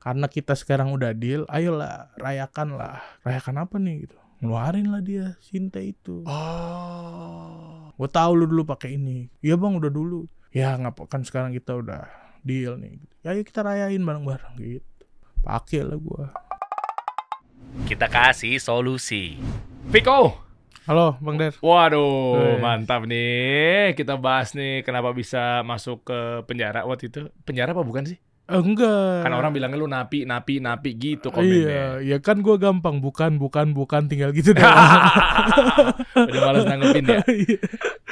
karena kita sekarang udah deal ayolah rayakan lah rayakan apa nih gitu ngeluarin lah dia Sinte itu Oh. gue tahu lu dulu pakai ini iya bang udah dulu ya ngapa kan sekarang kita udah deal nih gitu. ya ayo kita rayain bareng-bareng gitu pakai lah gue Kita kasih solusi. Piko. halo bang Der Waduh, mantap nih. Kita bahas nih kenapa bisa masuk ke penjara waktu itu. Penjara apa bukan sih? Enggak Kan orang bilangnya lu napi, napi, napi gitu iya komennya. ya kan gue gampang bukan bukan bukan tinggal gitu deh Udah males nanggepin ya. Iya.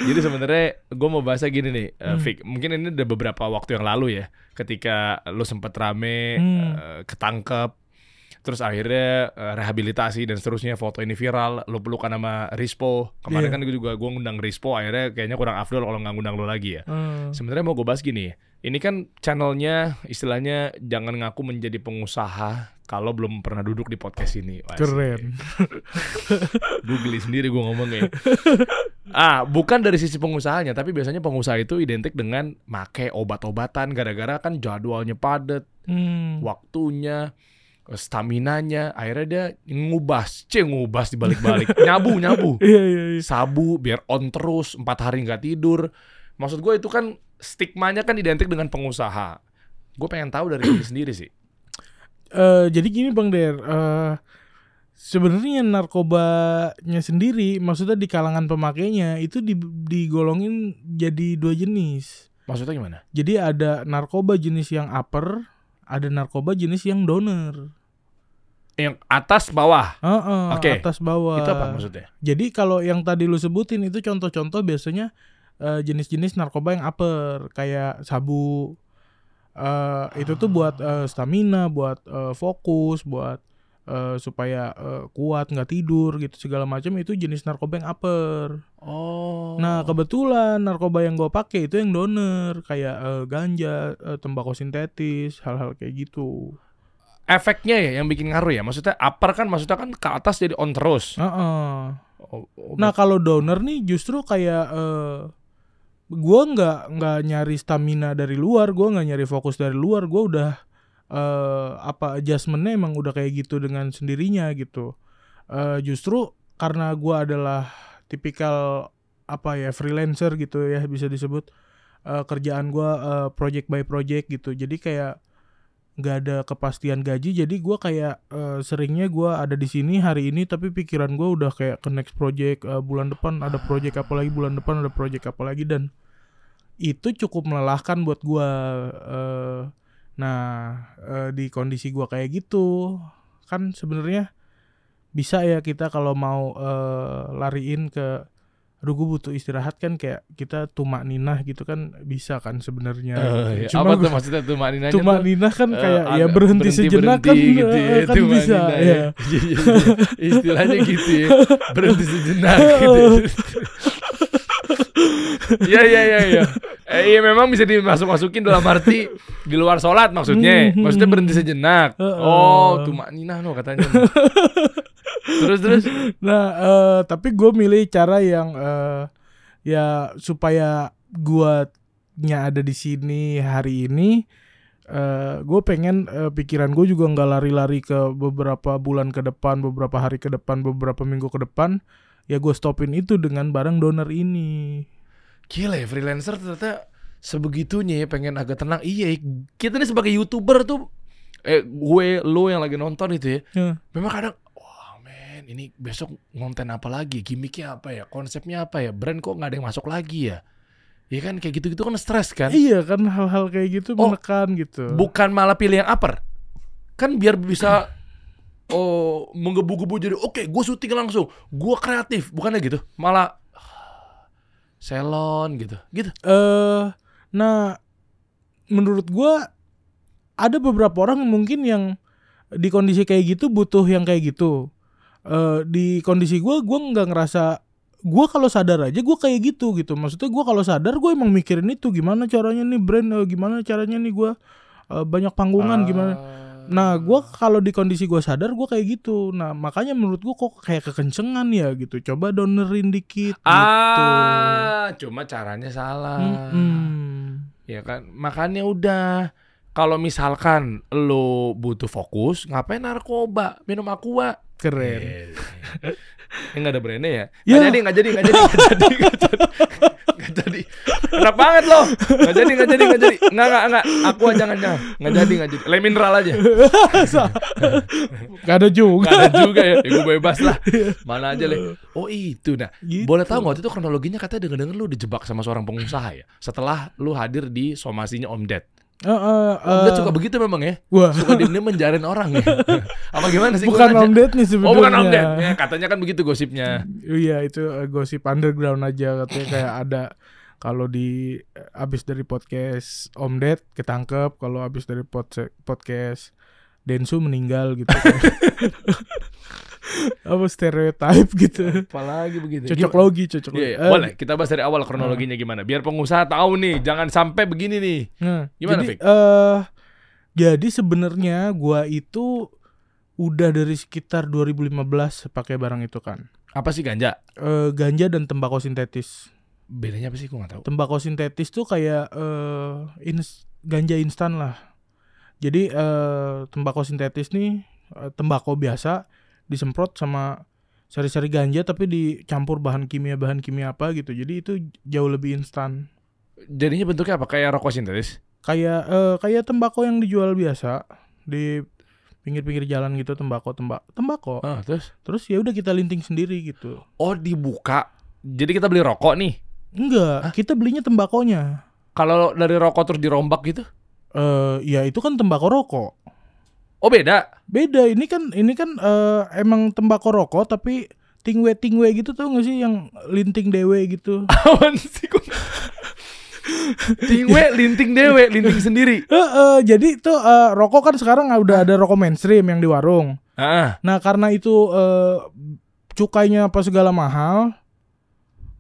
Jadi sebenarnya gue mau bahasnya gini nih, eh, Hmm. Fik. Mungkin ini udah beberapa waktu yang lalu ya, ketika lu sempet rame, Hmm. eh, ketangkep, terus akhirnya eh, rehabilitasi dan seterusnya foto ini viral, lu pelukan sama Rispo. Kemarin Iya. kan gue juga gue ngundang Rispo, akhirnya kayaknya kurang afdol kalau nggak ngundang lu lagi ya. Hmm. Sebenarnya mau gue bahas gini, ini kan channelnya istilahnya jangan ngaku menjadi pengusaha kalau belum pernah duduk di podcast ini. Wah, keren Gue geli sendiri gue ngomongnya. ah, bukan dari sisi pengusahanya, tapi biasanya pengusaha itu identik dengan make obat-obatan gara-gara kan jadwalnya padat, Hmm. waktunya, stamina-nya, akhirnya dia ngubas, c ngubas dibalik-balik, nyabu nyabu, iya iya iya sabu biar on terus empat hari nggak tidur. Maksud gue itu kan stigmanya kan identik dengan pengusaha. Gue pengen tahu dari diri sendiri sih. Eh, jadi gini Bang Der, eh sebenarnya narkobanya sendiri, maksudnya di kalangan pemakainya itu di- digolongin jadi dua jenis. Maksudnya gimana? Jadi ada narkoba jenis yang upper, ada narkoba jenis yang donor. Yang atas bawah. Heeh, Oke. atas bawah. Itu apa maksudnya? Jadi kalau yang tadi lu sebutin itu contoh-contoh biasanya eh, jenis-jenis narkoba yang upper kayak sabu. Eh, itu tuh buat eh, stamina, buat eh, fokus, buat eh, supaya eh, kuat nggak tidur gitu segala macam itu jenis narkoba yang upper. Oh. Nah kebetulan narkoba yang gue pakai itu yang donor kayak eh, ganja, eh, tembakau sintetis, hal-hal kayak gitu. efeknya ya yang bikin ngaruh ya. Maksudnya upper kan maksudnya kan ke atas jadi on terus. Heeh. Oh, oh, Nah kalau donor nih justru kayak eh gua nggak nggak nyari stamina dari luar, gua nggak nyari fokus dari luar, gua udah eh apa adjustmentnya emang udah kayak gitu dengan sendirinya gitu. Eh justru karena gua adalah tipikal apa ya freelancer gitu ya bisa disebut Eh kerjaan gua eh, project by project gitu. Jadi kayak nggak ada kepastian gaji jadi gua kayak eh, seringnya gua ada di sini hari ini tapi pikiran gua udah kayak ke next project eh, bulan depan ada project apa lagi bulan depan ada project apa lagi dan itu cukup melelahkan buat gua eh, nah eh, di kondisi gua kayak gitu kan sebenarnya bisa ya kita kalau mau eh, lariin ke aduh gue butuh istirahat kan kayak kita tumak ninah gitu kan bisa kan sebenarnya Eh. Cuma apa tuh maksudnya tuh maninanya Cuma tuh? Nina kan Eh, kayak ya agak berhenti, sejenak kan, berhenti gitu eh, ya, kan tuh bisa ya. Iya. Istilahnya gitu ya. Berhenti sejenak gitu. Iya iya iya iya. Eh, iya memang bisa dimasuk-masukin dalam arti di luar sholat maksudnya. Maksudnya berhenti sejenak. Oh, tuh Nina no katanya. terus terus Nah, eh, tapi gue milih cara yang eh, ya supaya guanya ada di sini hari ini. eh gue pengen eh, pikiran gue juga nggak lari-lari ke beberapa bulan ke depan, beberapa hari ke depan, beberapa minggu ke depan. Ya gue stopin itu dengan barang donor ini. Gila ya freelancer ternyata sebegitunya ya pengen agak tenang. Iya, kita nih sebagai youtuber tuh, eh gue lo yang lagi nonton itu ya, Ya. memang kadang, wah men ini besok konten apa lagi, gimmicknya apa ya, konsepnya apa ya, brand kok nggak ada yang masuk lagi ya. Ya kan kayak gitu-gitu kan stres kan. Iya kan hal-hal kayak gitu Oh, menekan gitu. Bukan malah pilih yang upper. Kan biar bisa oh menggebu-gebu jadi oke gue syuting langsung, gue kreatif, bukannya gitu. Malah salon gitu. Gitu. eh nah menurut gua ada beberapa orang mungkin yang di kondisi kayak gitu butuh yang kayak gitu. Eh di kondisi gua gua nggak ngerasa gua kalau sadar aja gua kayak gitu gitu. Maksudnya gua kalau sadar gue emang mikirin itu. Gimana caranya nih brand eh, gimana caranya nih gua eh, banyak panggungan gimana Nah, gua kalau di kondisi gua sadar gua kayak gitu. Nah, makanya menurut gua kok kayak kekencengan ya gitu. Coba donerin dikit gitu. Ah, cuma caranya salah. Mm-mm. Ya kan, makanya udah kalau misalkan lo butuh fokus, ngapain narkoba, minum aqua? Keren. Eh, nggak ada brandnya ya? Ya. Nggak jadi, nggak jadi, nggak jadi, nggak jadi, nggak jadi, nggak jadi. Enak banget loh. Nggak jadi, nggak jadi, nggak jadi. Nggak, nggak, nggak. Aqua jangan, jangan. Nggak jadi, nggak jadi. Le mineral aja. Gak ada juga. Nggak ada juga ya. Ya gue bebas lah. Mana aja le. Oh itu nah. Gitu. Boleh tahu nggak waktu itu kronologinya katanya denger-denger lu dijebak sama seorang pengusaha ya. Setelah lu hadir di somasinya Om Ded. Eh, eh, Om Ded eh, suka begitu memang ya. Wah, Suka diem-diem menjarin orang ya. Apa gimana sih? Bukan. Om Ded nih sebenarnya. Oh bukan Om Ded. Ya, katanya kan begitu gosipnya. Iya itu eh, gosip underground aja katanya kayak ada kalau di eh, abis dari podcast Om Ded ketangkep kalau abis dari pod- podcast Densu meninggal gitu apa stereotype gitu Apalagi begitu. cocok Gimana? logi cocok Iya, logi. iya. Eh, boleh. Kita bahas dari awal kronologinya gimana. Biar pengusaha tahu nih, jangan sampai begini nih. nah, Gimana, jadi Fik? eh jadi sebenarnya gua itu udah dari sekitar 2015 pakai barang itu kan Apa sih ganja? Eh, ganja dan tembakau sintetis Bedanya apa sih? Gue gak tahu. tembakau sintetis tuh kayak eh ins- ganja instan lah. Jadi eh tembakau sintetis nih eh, tembakau biasa disemprot sama sari-sari ganja tapi dicampur bahan kimia bahan kimia apa gitu. Jadi itu jauh lebih instan. Jadinya bentuknya apa? Kayak rokok sintetis? Kayak eh kayak tembakau yang dijual biasa di pinggir-pinggir jalan gitu tembakau tembak tembakau. Ah, terus? Terus ya udah kita linting sendiri gitu. Oh dibuka. Jadi kita beli rokok nih. Enggak, kita belinya tembakonya. Kalau dari rokok terus dirombak gitu? Eh ya itu kan tembakau rokok. Oh beda. Beda ini kan ini kan eh, emang tembakau rokok tapi tingwe tingwe gitu tuh nggak sih yang linting dewe gitu. Awan sih gua. Tingwe linting dewe, linting sendiri. Eh, eh, jadi tuh eh, rokok kan sekarang udah ada rokok mainstream yang di warung. Ah, Nah karena itu eh, cukainya apa segala mahal,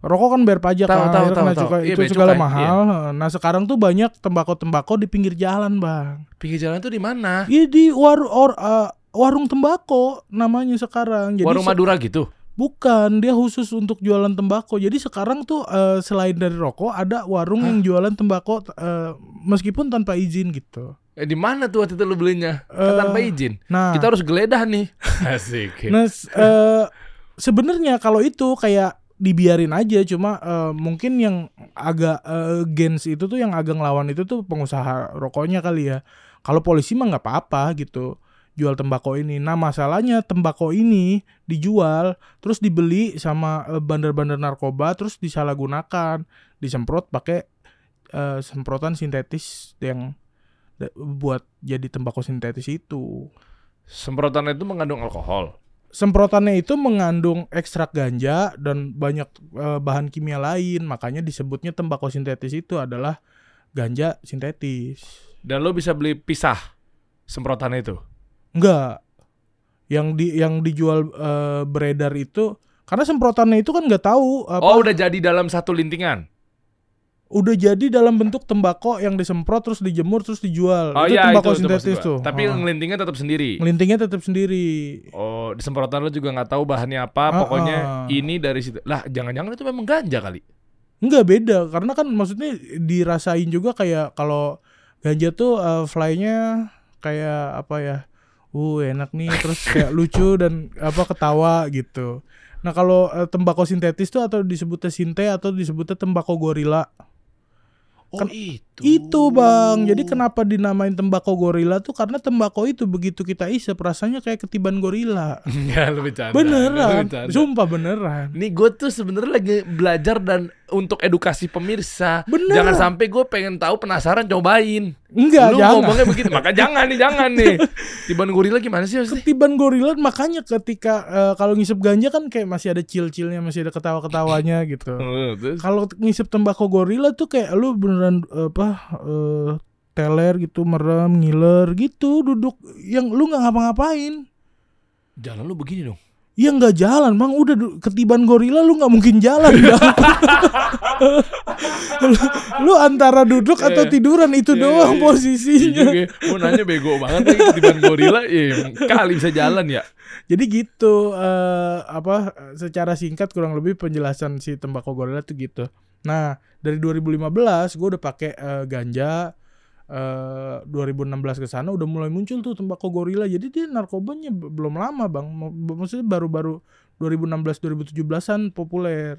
rokok kan bayar pajak Tahu, kan, tahu, tahu, tahu. cukai Iya, itu segala cukai, mahal. Nah sekarang tuh banyak tembakau-tembakau di pinggir jalan bang. pinggir jalan tuh di mana? Iya di war or, eh, warung tembakau namanya sekarang. Jadi Warung se- Madura gitu. Bukan, dia khusus untuk jualan tembakau. Jadi sekarang tuh eh, selain dari rokok ada warung yang jualan tembakau eh, meskipun tanpa izin gitu. Eh, di mana tuh waktu itu lu belinya? Eh, tanpa izin. Nah, Kita harus geledah nih. Asik. nah eh, sebenarnya kalau itu kayak dibiarin aja cuma eh, mungkin yang agak eh, gens itu tuh yang agak ngelawan itu tuh pengusaha rokoknya kali ya. Kalau polisi mah nggak apa-apa gitu jual tembakau ini. Nah masalahnya tembakau ini dijual terus dibeli sama eh, bandar-bandar narkoba terus disalahgunakan disemprot pakai eh, semprotan sintetis yang buat jadi tembakau sintetis itu. Semprotan itu mengandung alkohol. Semprotannya itu mengandung ekstrak ganja dan banyak eh, bahan kimia lain makanya disebutnya tembakau sintetis itu adalah ganja sintetis Dan lo bisa beli pisah semprotan itu. enggak yang di yang dijual eh, beredar itu karena semprotannya itu kan nggak tahu apa Oh udah jadi dalam satu lintingan. Udah jadi dalam bentuk tembakau yang disemprot terus dijemur terus dijual Oh itu iya itu, tembakau itu sintetis gua. tuh Tapi Ah. ngelintingnya tetap sendiri. ngelintingnya tetap sendiri Oh, di semprotan lo juga nggak tahu bahannya apa, Ah, pokoknya ah. ini dari situ. Lah, jangan-jangan itu memang ganja kali. Enggak beda karena kan maksudnya dirasain juga kayak kalau ganja tuh eh, fly-nya kayak apa ya uh enak nih terus kayak lucu dan apa ketawa gitu nah kalau eh, tembakau sintetis tuh atau disebutnya sinte atau disebutnya tembakau gorila Oh, Kan- itu. itu bang jadi kenapa dinamain tembakau gorila tuh karena tembakau itu begitu kita isep rasanya kayak ketiban gorila Enggak, lu bercanda. beneran Lu bercanda. sumpah beneran Nih gue tuh sebenarnya lagi belajar dan untuk edukasi pemirsa. Bener. Jangan sampai gue pengen tahu penasaran cobain. enggak lu jangan ngomongnya begitu, maka jangan nih, jangan nih. Tiban gorila gimana sih maksudnya? ketiban gorila makanya ketika eh, kalau ngisep ganja kan kayak masih ada cil-cilnya masih ada ketawa-ketawanya gitu kalau ngisep tembakau gorila tuh kayak lu beneran eh, apa eh, teler gitu merem ngiler gitu duduk yang lu nggak ngapa-ngapain Jalan lu begini dong. Ya nggak jalan bang, udah ketiban gorila lu nggak mungkin jalan lu, lu antara duduk atau Iya. tiduran itu Iya, doang iya. posisinya. Iya juga. Mau nanya bego banget lagi tiban gorila, ya kali bisa jalan ya. Jadi gitu eh, apa secara singkat kurang lebih penjelasan si tembakau gorila tuh gitu. Nah dari 2015 gue udah pakai eh, ganja eh 2016 ke sana udah mulai muncul tuh tembakau gorila. Jadi dia narkobanya belum lama, Bang. Maksudnya baru-baru 2016 2017-an populer.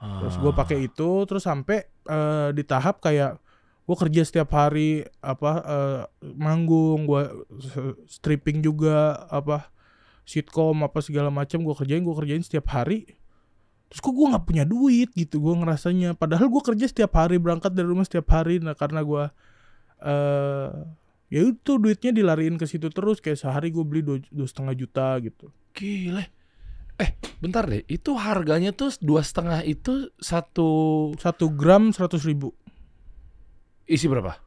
Terus gue pakai itu terus sampai eh, di tahap kayak gue kerja setiap hari apa eh, manggung, gue stripping juga apa sitkom apa segala macam gue kerjain gue kerjain setiap hari. Terus kok gue nggak punya duit gitu gue ngerasanya. Padahal gue kerja setiap hari berangkat dari rumah setiap hari. Nah karena gue eh ya itu duitnya dilariin ke situ terus kayak sehari gue beli dua setengah juta gitu. Gile. Eh, bentar deh. Itu harganya tuh dua setengah itu satu Satu gram seratus ribu. isi berapa?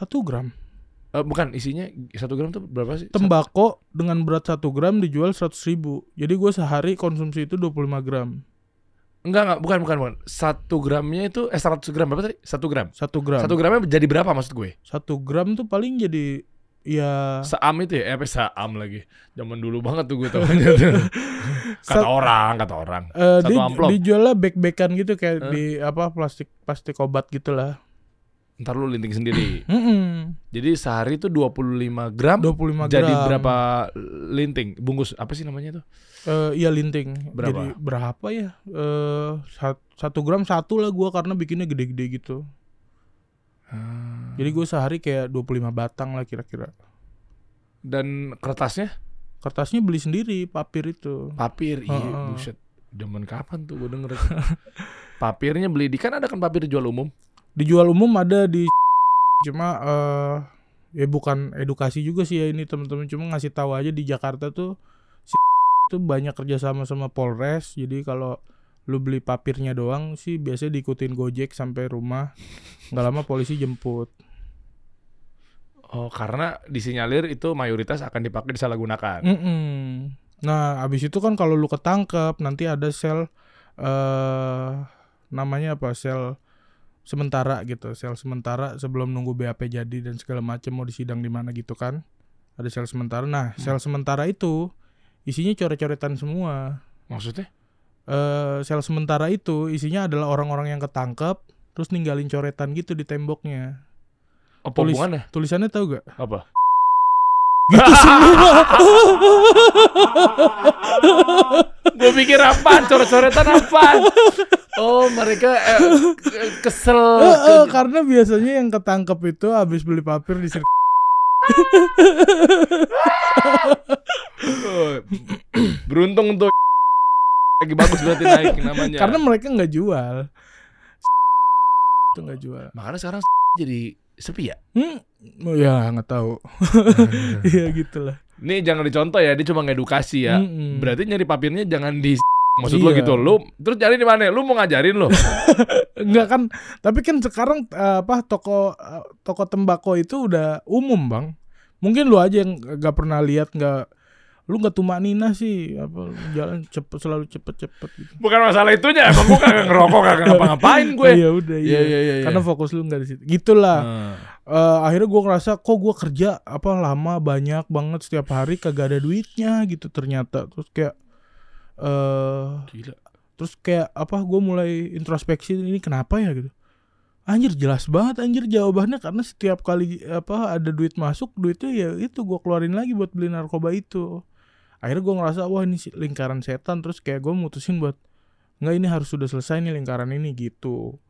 Satu gram. Eh, bukan isinya satu gram tuh berapa sih? tembakau dengan berat 1 gram dijual 100 ribu. Jadi gue sehari konsumsi itu 25 gram. Enggak enggak bukan bukan bukan. Satu gramnya itu eh 100 gram berapa tadi? Satu gram. 1 gram. Satu gramnya jadi berapa maksud gue? 1 gram tuh paling jadi ya Seam itu ya? Eh apa saam lagi? Zaman dulu banget tuh gue tuh. kata Sat- orang, kata orang. eh, Satu dia amplop. dijualnya bag-bagan gitu kayak Eh. di apa plastik plastik obat gitulah. Ntar lu linting sendiri. Jadi sehari itu 25 gram 25 gram. jadi berapa linting? Bungkus apa sih namanya tuh? Eh, iya linting. Berapa? Jadi berapa ya? Sat- satu gram satu lah gua karena bikinnya gede-gede gitu. Jadi gue sehari kayak 25 batang lah kira-kira. Dan kertasnya Kertasnya beli sendiri, papir itu. papir. Iya, Heeh. buset. Zaman kapan tuh gue denger Papirnya beli di kan ada kan papir dijual umum. dijual umum ada di cuma eh ya bukan edukasi juga sih ya ini teman-teman cuma ngasih tahu aja di Jakarta tuh itu banyak kerjasama sama Polres jadi kalau lu beli papirnya doang sih biasanya diikutin Gojek sampai rumah. Nggak lama polisi jemput. Oh, karena disinyalir itu mayoritas akan dipakai disalahgunakan. Mm-mm. nah abis itu kan kalau lu ketangkep nanti ada sel eh namanya apa? Sel sementara gitu sel sementara sebelum nunggu BAP jadi dan segala macam mau disidang di mana gitu kan. Ada sel sementara. Nah sel sementara itu isinya coret-coretan semua Maksudnya? eh sel sementara itu isinya adalah orang-orang yang ketangkep terus ninggalin coretan gitu di temboknya Apa Tulis- hubungannya? tulisannya tahu gak Apa? gitu semua Gue pikir apaan? Coret-coretan apaan? Oh, mereka eh, ke- kesel. Eh, eh, karena biasanya yang ketangkep itu habis beli papir di sirkuit Oh, Beruntung tuh lagi bagus berarti naik namanya. karena mereka nggak jual itu nggak jual makanya sekarang jadi sepi ya. hmm oh ya nggak tahu iya gitulah Ini jangan dicontoh ya, dia cuma ngedukasi ya. Berarti nyari papirnya jangan di Maksud lo Iya. gitu, lu terus cari di mana? Lu mau ngajarin lo? Enggak kan, tapi kan sekarang eh, apa toko eh, toko tembakau itu udah umum, Bang. Mungkin lu aja yang nggak pernah lihat nggak lu nggak tumak nina sih apa jalan cepet selalu cepet cepet gitu. Bukan masalah itunya, emang gue kagak ngerokok, kagak ngapa-ngapain gue. Iya udah iya. Iya iya iya. Karena fokus lu nggak di situ. Gitulah. Hmm. Eh, akhirnya gua ngerasa kok gua kerja apa lama banyak banget setiap hari kagak ada duitnya gitu ternyata. Terus kayak eh Gila. terus kayak apa gue mulai introspeksi ini kenapa ya gitu anjir jelas banget anjir jawabannya karena setiap kali apa ada duit masuk duitnya ya itu gue keluarin lagi buat beli narkoba itu akhirnya gue ngerasa wah ini lingkaran setan terus kayak gue mutusin buat nggak ini harus sudah selesai nih lingkaran ini gitu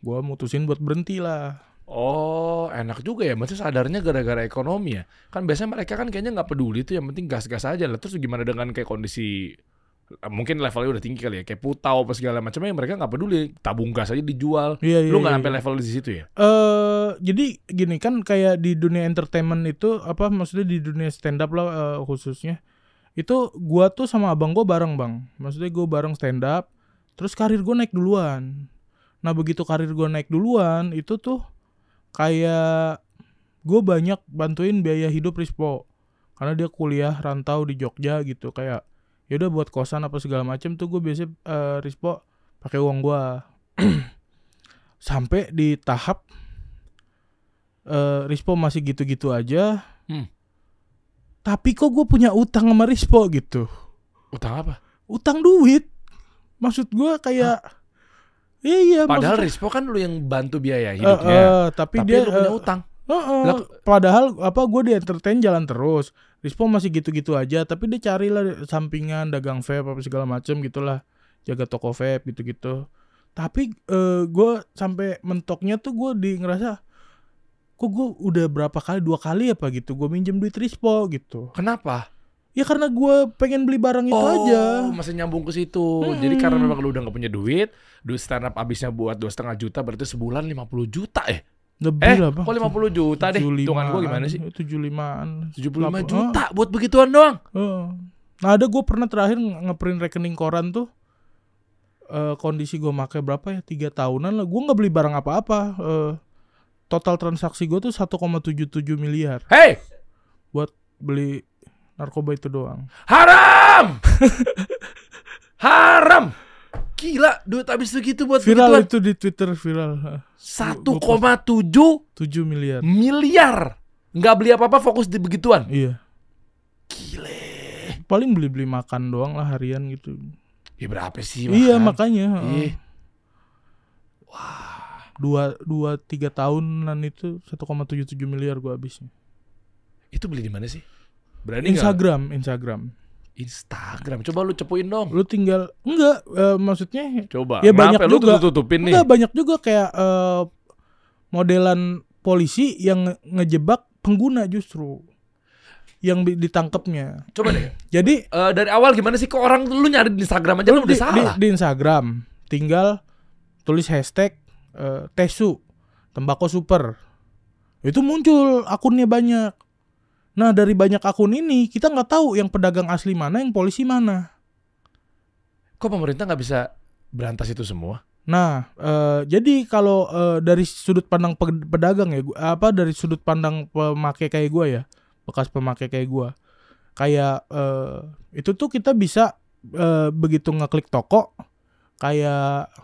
gue mutusin buat berhenti lah Oh, enak juga ya. Maksudnya sadarnya gara-gara ekonomi ya. Kan biasanya mereka kan kayaknya nggak peduli tuh. Yang penting gas-gas aja lah. Terus gimana dengan kayak kondisi mungkin levelnya udah tinggi kali ya. Kayak putau apa segala macamnya mereka nggak peduli. Tabung gas aja dijual. iya iya Lu nggak iya, sampai iya. level di situ ya? Eh jadi gini kan kayak di dunia entertainment itu apa maksudnya di dunia stand up lah eh, khususnya itu gua tuh sama abang gua bareng bang maksudnya gua bareng stand up terus karir gua naik duluan nah begitu karir gua naik duluan itu tuh kayak gue banyak bantuin biaya hidup Rispo karena dia kuliah rantau di Jogja gitu kayak ya udah buat kosan apa segala macem tuh gue biasa eh, Rispo pakai uang gua sampai di tahap eh Rispo masih gitu-gitu aja Hmm. tapi kok gue punya utang sama Rispo gitu Utang apa? utang duit maksud gue kayak Iya, Padahal maksudnya- Rispo kan lu yang bantu biaya Eh, hidupnya. eh, tapi, Tapi dia lu punya eh, utang. Heeh, Lah- padahal apa gue di entertain jalan terus. Rispo masih gitu-gitu aja, tapi dia carilah sampingan dagang vape apa segala macem gitulah. Jaga toko vape gitu-gitu. Tapi eh, gue sampai mentoknya tuh gue di ngerasa kok gue udah berapa kali dua kali apa gitu gue minjem duit Rispo gitu. Kenapa? Ya karena gue pengen beli barang itu oh, aja. masih nyambung ke situ. Mm-mm. Jadi karena memang lu udah gak punya duit, duit stand up habisnya buat dua setengah juta berarti sebulan 50 juta eh. Lebih Eh, lah bang. kok 50 juta deh? Hitungan gua gimana sih? Tujuh limaan. 75 juta buat begituan doang. Heeh. Nah ada gue pernah terakhir nge- ngeprint rekening koran tuh eh kondisi gue make berapa ya tiga tahunan lah gue nggak beli barang apa-apa Eh, total transaksi gue tuh 1,77 miliar Hei, buat beli narkoba itu doang haram! haram! Gila, duit habis segitu buat viral begituan. itu di twitter viral Eh, 1,7 7 miliar miliar. Nggak beli apa-apa fokus di begituan. iya Gile. paling beli-beli makan doang lah harian gitu Ya berapa sih iya makan? makanya heeh. Ih, dua dua tiga tahunan itu 1,77 miliar gue habisnya itu beli di mana sih? Berani? Instagram Instagram Instagram. Coba lu cepuin dong. lu tinggal enggak eh, maksudnya Coba. Ya, Kenapa banyak lu juga. tutup-tutupin nih? enggak banyak juga kayak eh, modelan polisi yang nge- ngejebak pengguna justru yang di- ditangkapnya Coba deh. jadi Eh, dari awal gimana sih kok orang lu nyari di Instagram aja lu di, udah salah. di, di Instagram tinggal tulis hashtag eh, tesu tembakau super itu muncul akunnya banyak nah dari banyak akun ini kita nggak tahu yang pedagang asli mana yang polisi mana Kok pemerintah nggak bisa berantas itu semua? Nah, eh, jadi kalau eh, dari sudut pandang pe- pedagang ya, gua- apa dari sudut pandang pemakai kayak gua ya, bekas pemakai kayak gua, kayak eh, itu tuh kita bisa eh, begitu ngeklik toko, kayak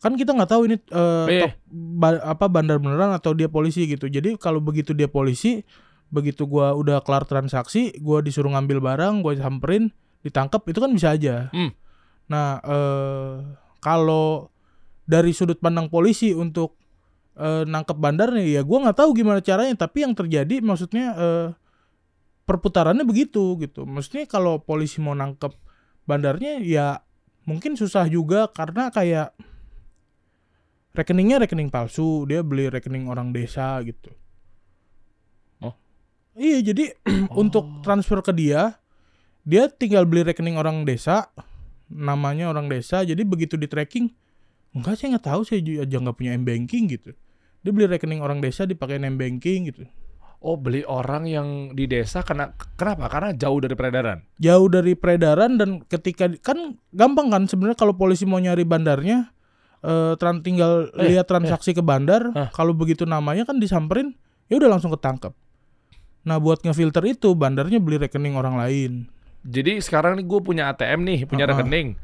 kan kita nggak tahu ini eh, Eh. tok- ba- apa bandar beneran atau dia polisi gitu. Jadi kalau begitu dia polisi, begitu gua udah kelar transaksi, gua disuruh ngambil barang, gua samperin, ditangkap itu kan bisa aja. Hmm. Nah, eh kalau dari sudut pandang polisi untuk eh, nangkep bandarnya ya gua nggak tahu gimana caranya, tapi yang terjadi maksudnya eh, perputarannya begitu gitu. Maksudnya kalau polisi mau nangkep bandarnya ya mungkin susah juga karena kayak rekeningnya rekening palsu, dia beli rekening orang desa gitu. Oh. Iya, jadi untuk transfer ke dia, dia tinggal beli rekening orang desa, namanya orang desa, jadi begitu di tracking, enggak saya nggak tahu saya aja nggak punya m banking gitu. Dia beli rekening orang desa dipakai m banking gitu. Oh beli orang yang di desa kena kenapa? Karena jauh dari peredaran. Jauh dari peredaran dan ketika kan gampang kan sebenarnya kalau polisi mau nyari bandarnya, eh, tran tinggal Eh, lihat transaksi ke bandar, Hah. kalau begitu namanya kan disamperin, ya udah langsung ketangkep. Nah buat ngefilter itu bandarnya beli rekening orang lain. Jadi sekarang nih gue punya ATM nih, punya Ha-ha. rekening.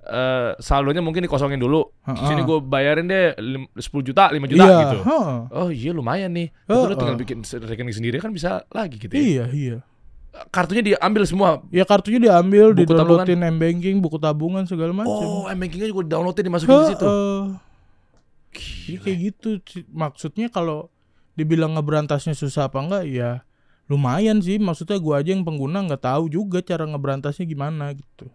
Eh saldonya mungkin dikosongin dulu. Ha-ha. Sini gue bayarin deh lim- 10 juta, 5 juta iya, gitu. heeh. Oh iya lumayan nih. Tapi lu Ha-ha. tinggal bikin rekening sendiri kan bisa lagi gitu ya. Iya, iya. Kartunya diambil semua. Ya kartunya diambil, Buku di-downloadin m-banking, buku tabungan segala macam. Oh, M-bankingnya juga downloadin dimasukin di situ. Heeh. Jadi Gila. kayak gitu maksudnya kalau dibilang ngeberantasnya susah apa enggak ya lumayan sih maksudnya gua aja yang pengguna nggak tahu juga cara ngeberantasnya gimana gitu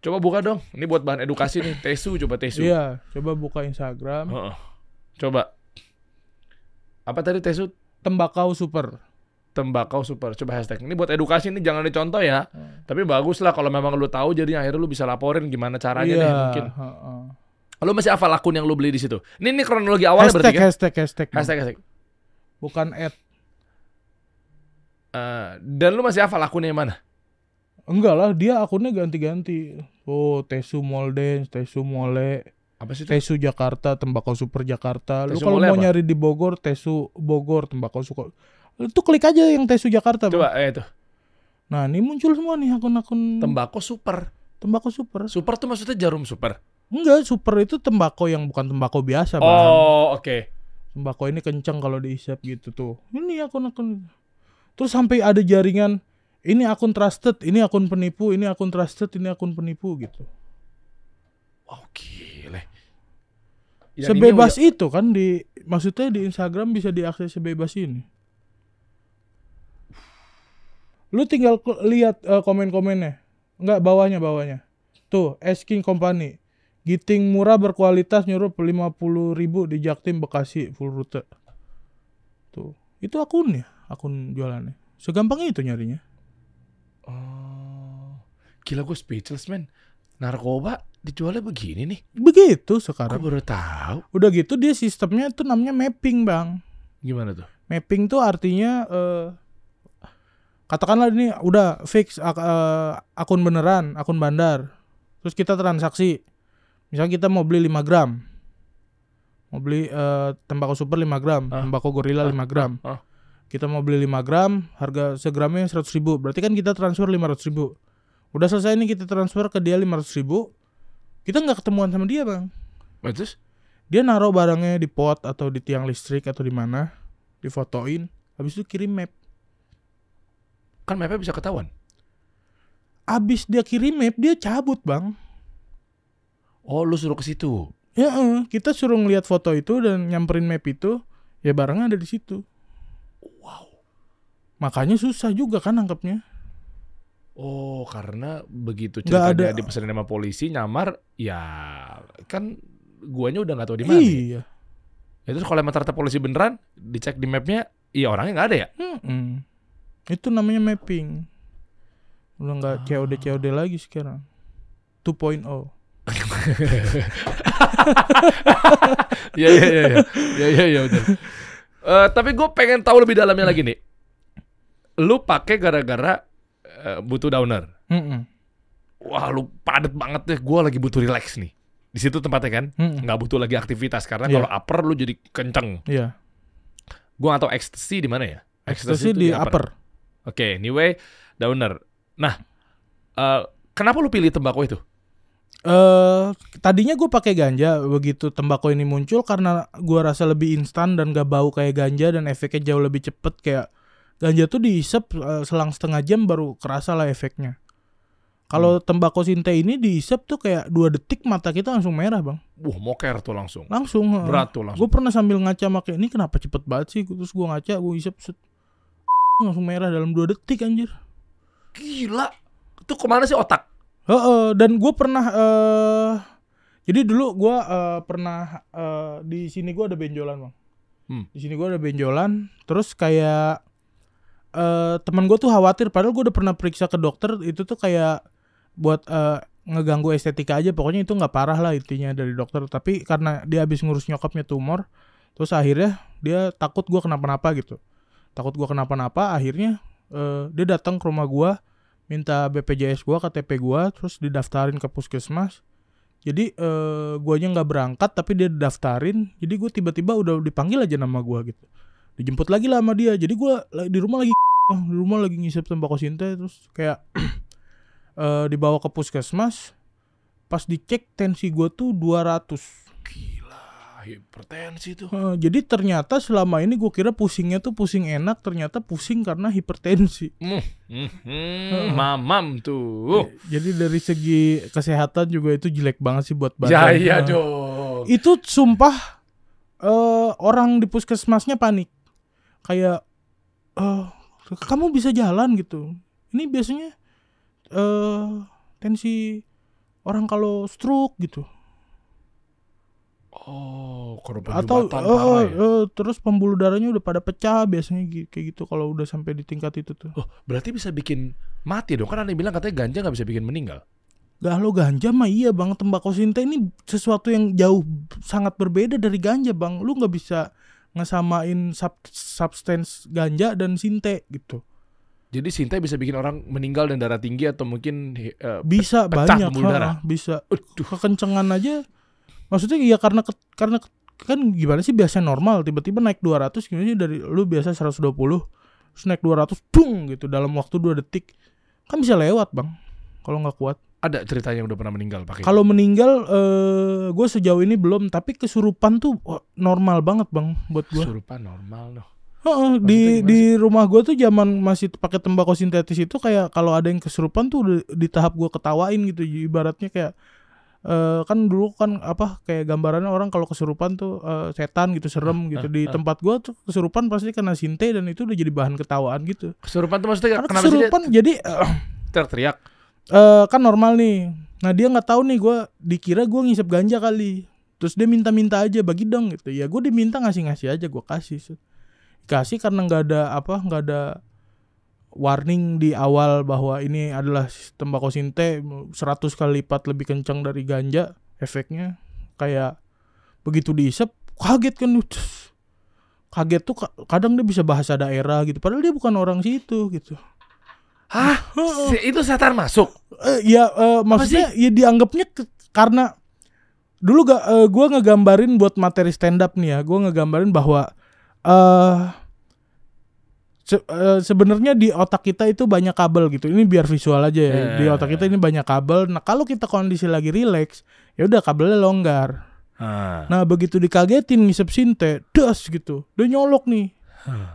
Coba buka dong. Ini buat bahan edukasi nih. Tesu coba Tesu. iya coba buka Instagram Heeh. Coba. Apa tadi Tesu? tembakau super Tembakau super. Coba hashtag. Ini buat edukasi nih jangan dicontoh ya. Hmm. Tapi bagus lah kalau memang lu tahu jadi akhirnya lu bisa laporin gimana caranya iya deh mungkin. heeh. Lu masih hafal akun yang lu beli di situ. Ini ini kronologi awalnya hashtag, berarti kan? hashtag hashtag Hashtag hashtag. bukan ad Eh, dan lu masih hafal akunnya yang mana? enggak lah dia akunnya ganti-ganti oh Tesu Moldens Tesu Mole Apa sih itu? Tesu Jakarta tembakau super Jakarta lu Tesu kalau Mole mau apa? nyari di Bogor Tesu Bogor tembakau suka itu klik aja yang Tesu Jakarta Bang. Coba eh itu. Nah ini muncul semua nih akun-akun Tembakau super. tembakau super. Super tuh maksudnya jarum super. Enggak, super itu tembakau yang bukan tembakau biasa, Bang. Oh, oke. Tembakau ini kencang kalau diisap gitu tuh. Ini akun-akun. Terus sampai ada jaringan ini akun trusted, ini akun penipu, ini akun trusted, ini akun penipu gitu. Oh, gile. Yang sebebas ini itu kan di maksudnya di Instagram bisa diakses sebebas ini. Lu tinggal lihat eh, komen-komennya. Enggak bawahnya bawahnya. Tuh, Asking Company. Giting murah berkualitas nyuruh 50 ribu di Jaktim Bekasi full rute. Tuh, itu akunnya, akun jualannya. Segampang itu nyarinya. Oh. Gila gue speechless man. Narkoba dijualnya begini nih. Begitu sekarang. baru tahu. Udah gitu dia sistemnya tuh namanya mapping, Bang. Gimana tuh? Mapping tuh artinya eh katakanlah ini udah fix ak- eh, akun beneran, akun bandar. Terus kita transaksi. Misalnya kita mau beli 5 gram. Mau beli eh, tembakau super 5 gram, Ah. tembakau gorila 5 gram. ah. Kita mau beli 5 gram, harga segramnya 100 ribu. Berarti kan kita transfer 500 ribu. Udah selesai nih kita transfer ke dia 500 ribu. Kita nggak ketemuan sama dia bang. Terus? Dia naruh barangnya di pot atau di tiang listrik atau di mana, difotoin, habis itu kirim map. Kan mapnya bisa ketahuan. Abis dia kirim map, dia cabut bang. Oh, lu suruh ke situ. Ya, kita suruh ngeliat foto itu dan nyamperin map itu, ya barangnya ada di situ. Makanya susah juga kan nangkepnya. Oh, karena begitu ceritanya ada- dipesanin sama polisi nyamar, ya kan guanya udah nggak tahu di mana. Iya. Ya, terus kalau emang ternyata polisi beneran, dicek di mapnya, iya orangnya nggak ada ya? Mm-mm. Itu namanya mapping. Udah nggak Ah. COD COD lagi sekarang. 2.0. Iya iya iya iya iya iya iya betul. Eh, tapi gue pengen tahu lebih dalamnya lagi nih. Lu pakai gara-gara eh, butuh downer. Mm-mm. Wah lu padet banget deh. Gue lagi butuh relax nih. Di situ tempatnya kan, Mm-mm. nggak butuh lagi aktivitas karena Iya. kalau upper lu jadi kenceng. Iya. Gue nggak tahu ecstasy di mana ya. Ekstasi itu di upper. Oke, anyway, downer. Nah, eh, kenapa lu pilih tembakau itu? eh tadinya gue pakai ganja begitu tembakau ini muncul karena gua rasa lebih instan dan gak bau kayak ganja dan efeknya jauh lebih cepet kayak ganja tuh diisep eh, selang setengah jam baru kerasa lah efeknya. Kalau tembakau sinte ini diisep tuh kayak dua detik mata kita langsung merah bang, Wah, moker tuh langsung. langsung. Berat tuh langsung. Gue pernah sambil ngaca pakai ini kenapa cepet banget sih? Terus gue ngaca, gue isep set. langsung merah dalam dua detik anjir. Gila. Itu ke mana sih otak? Heeh, dan gue pernah eh jadi dulu gue eh, pernah eh, di sini gue ada benjolan bang. Hmm. Di sini gue ada benjolan. Terus kayak eh teman gue tuh khawatir. Padahal gue udah pernah periksa ke dokter. Itu tuh kayak buat eh, ngeganggu estetika aja. Pokoknya itu nggak parah lah intinya dari dokter. Tapi karena dia habis ngurus nyokapnya tumor, terus akhirnya dia takut gue kenapa-napa gitu. Takut gue kenapa-napa. Akhirnya eh, dia datang ke rumah gue minta BPJS gua KTP gua terus didaftarin ke puskesmas jadi eh guanya nggak berangkat tapi dia didaftarin jadi gue tiba-tiba udah dipanggil aja nama gua gitu dijemput lagi lah sama dia jadi gua la- di rumah lagi di rumah lagi ngisep tembakau sinte terus kayak eh dibawa ke puskesmas pas dicek tensi gua tuh 200 Gila, hipertensi tuh. Eh, jadi ternyata selama ini gue kira pusingnya tuh pusing enak ternyata pusing karena hipertensi Hmm, hmm, mamam tuh. Jadi dari segi kesehatan juga itu jelek banget sih buat Ya badan. iya Nah, dong. Itu sumpah eh orang di puskesmasnya panik. Kayak eh kamu bisa jalan gitu. Ini biasanya eh tensi orang kalau stroke gitu. Oh, korban Atau parah ya? eh, terus pembuluh darahnya udah pada pecah biasanya kayak gitu kalau udah sampai di tingkat itu tuh. Oh, berarti bisa bikin mati dong. Kan ada yang bilang katanya ganja nggak bisa bikin meninggal. Galau ganja mah iya bang Tembakau sinte ini sesuatu yang jauh sangat berbeda dari ganja bang Lu nggak bisa ngesamain sub substance ganja dan sinte gitu. Jadi sintai bisa bikin orang meninggal dan darah tinggi atau mungkin eh, Bisa Pecah banyak ha, darah. Bisa. Aduh. Kekencengan aja. Maksudnya ya karena ke- karena ke- kan gimana sih biasa normal? Tiba-tiba naik 200 gimana sih dari lu biasa 120 Terus naik 200 Bung gitu dalam waktu 2 detik. Kan bisa lewat bang Kalau nggak kuat ada ceritanya yang udah pernah meninggal pakai. Kalau meninggal, eh gue sejauh ini belum. Tapi kesurupan tuh wah, normal banget bang buat gue. Kesurupan normal loh. Heeh, di di rumah gue tuh zaman masih pakai tembakau sintetis itu kayak kalau ada yang kesurupan tuh udah di tahap gue ketawain gitu. Ibaratnya kayak eh, kan dulu kan apa kayak gambarannya orang kalau kesurupan tuh eh, setan gitu serem gitu di tempat gua tuh kesurupan pasti kena sinte dan itu udah jadi bahan ketawaan gitu Kesurupan tuh maksudnya karena kenapa sih dia kesurupan jadi eh, teriak-teriak? Eh, kan normal nih. Nah dia nggak tahu nih gua dikira gua ngisep ganja kali. Terus dia minta-minta aja bagi dong gitu. Ya gue diminta ngasih-ngasih aja gua kasih kasih karena nggak ada apa nggak ada warning di awal bahwa ini adalah tembakau sinte 100 kali lipat lebih kencang dari ganja efeknya. Kayak begitu diisep kaget kan kaget tuh ka- kadang dia bisa bahasa daerah gitu. Padahal dia bukan orang situ gitu Hah? Itu setan masuk? Eh, ya eh, maksudnya ya dianggapnya ke- karena dulu gak eh, gua ngegambarin buat materi stand up nih ya gua ngegambarin bahwa eh se- eh, sebenarnya di otak kita itu banyak kabel gitu. Ini biar visual aja ya. Iya, di otak kita ini banyak kabel. Nah kalau kita kondisi lagi relax ya udah kabelnya longgar. Ah. nah begitu dikagetin ngisep sinte das gitu. Dia nyolok nih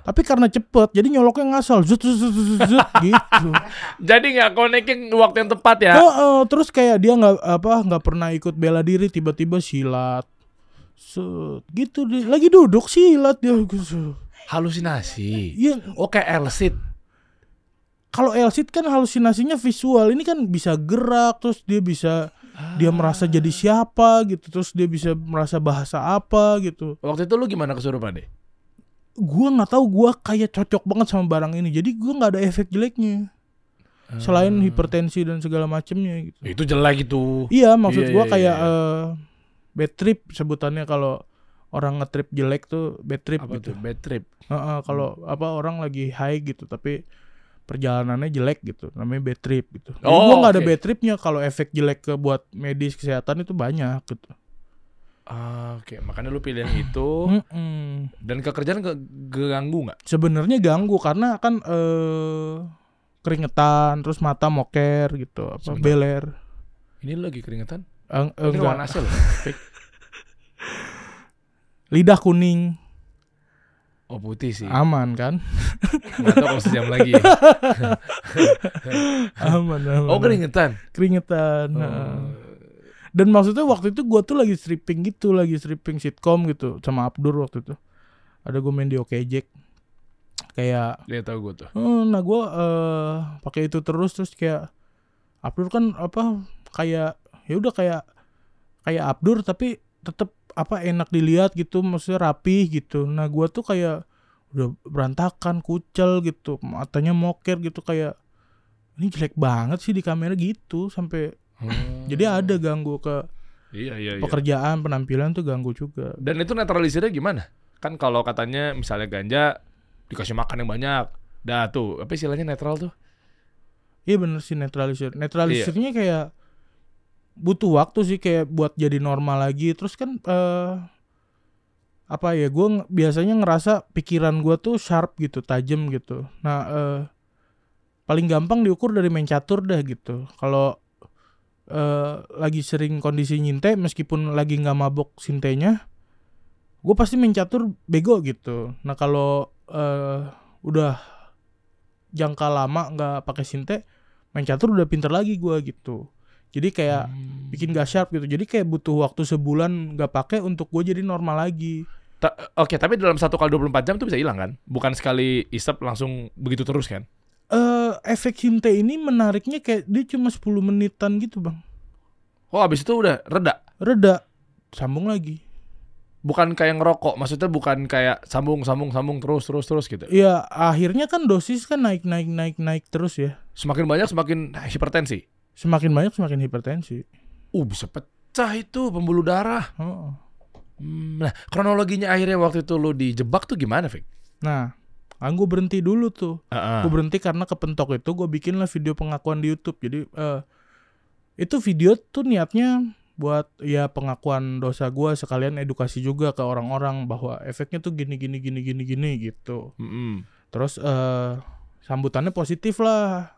tapi karena cepet jadi nyoloknya ngasal zut zut zut zut, zut, gitu Jadi nggak connecting waktu yang tepat ya? Heeh, terus kayak dia nggak apa nggak pernah ikut bela diri tiba-tiba silat. Set, gitu deh. Lagi duduk silat dia. Halusinasi. Iya, Oh kayak Elsit. kalau Elsit kan halusinasinya visual. Ini kan bisa gerak terus dia bisa dia merasa jadi siapa gitu. Terus dia bisa merasa bahasa apa gitu. Waktu itu lu gimana kesurupan deh? Gua nggak tahu gua kayak cocok banget sama barang ini. Jadi gua nggak ada efek jeleknya. Selain hipertensi dan segala macemnya gitu. Itu jelek itu. Iya, maksud Iya, gua iya, kayak iya. eh, bad trip sebutannya kalau orang ngetrip jelek tuh bad trip Apa gitu. tuh? Bad trip. Heeh, kalau apa orang lagi high gitu tapi perjalanannya jelek gitu, namanya bad trip gitu. Jadi Oh, gua nggak ada oke. bad tripnya kalau efek jelek ke buat medis kesehatan itu banyak gitu. Ah, Oke, makanya lu pilih yang itu. Mm-mm. Dan kekerjaan ke ganggu nggak? Sebenarnya ganggu karena kan eh keringetan, terus mata moker gitu, apa Sebentar. beler. Ini lu lagi keringetan? Eh, eh, Ini enggak. warna asli loh. Fake. Lidah kuning, Oh putih sih. aman kan? Nggak tahu kalau sejam lagi. aman, aman. Oh keringetan. keringetan. Oh. heeh. Dan maksudnya waktu itu gua tuh lagi stripping gitu, lagi stripping sitcom gitu sama Abdur waktu itu. Ada gue main di Okejek. Kayak Dia tahu gue tuh. nah gua eh pakai itu terus terus kayak Abdur kan apa kayak ya udah kayak kayak Abdur tapi tetap apa enak dilihat gitu, maksudnya rapi gitu. Nah gua tuh kayak udah berantakan, kucel gitu, matanya moker gitu kayak ini jelek banget sih di kamera gitu sampai Hmm. jadi ada ganggu ke Iya iya iya. pekerjaan penampilan tuh ganggu juga. Dan itu netralisirnya gimana? Kan kalau katanya misalnya ganja dikasih makan yang banyak. Dah tuh, apa istilahnya netral tuh? Iya bener sih netralisir. Netralisirnya kayak butuh waktu sih kayak buat jadi normal lagi. Terus kan eh apa ya? Gue biasanya ngerasa pikiran gue tuh sharp gitu, tajam gitu. Nah eh paling gampang diukur dari main catur dah gitu. Kalau eh lagi sering kondisi nyinte, meskipun lagi nggak mabok sintenya, gue pasti main catur bego gitu. Nah kalau eh udah jangka lama nggak pakai sinte, main catur udah pinter lagi gua gitu. Jadi kayak Hmm. bikin gak sharp gitu. Jadi kayak butuh waktu sebulan nggak pakai untuk gue jadi normal lagi. Ta- Oke, tapi dalam satu kali 24 jam tuh bisa hilang kan? Bukan sekali isep langsung begitu terus kan? Eh efek sinte ini menariknya kayak dia cuma 10 menitan gitu bang. Oh, abis itu udah reda. Reda, sambung lagi. Bukan kayak ngerokok, maksudnya bukan kayak sambung sambung sambung terus terus terus gitu. Ya akhirnya kan dosis kan naik naik naik naik terus ya. Semakin banyak semakin hipertensi. Semakin banyak semakin hipertensi. Uh, bisa pecah itu pembuluh darah. Oh. Hmm, nah, kronologinya akhirnya waktu itu lu dijebak tuh gimana, Fik? Nah, kan gue berhenti dulu tuh. Heeh. Gue berhenti karena kepentok itu gue bikin lah video pengakuan di YouTube. Jadi eh itu video tuh niatnya buat ya pengakuan dosa gue sekalian edukasi juga ke orang-orang bahwa efeknya tuh gini gini gini gini gini gitu. Mm-mm. Terus eh sambutannya positif lah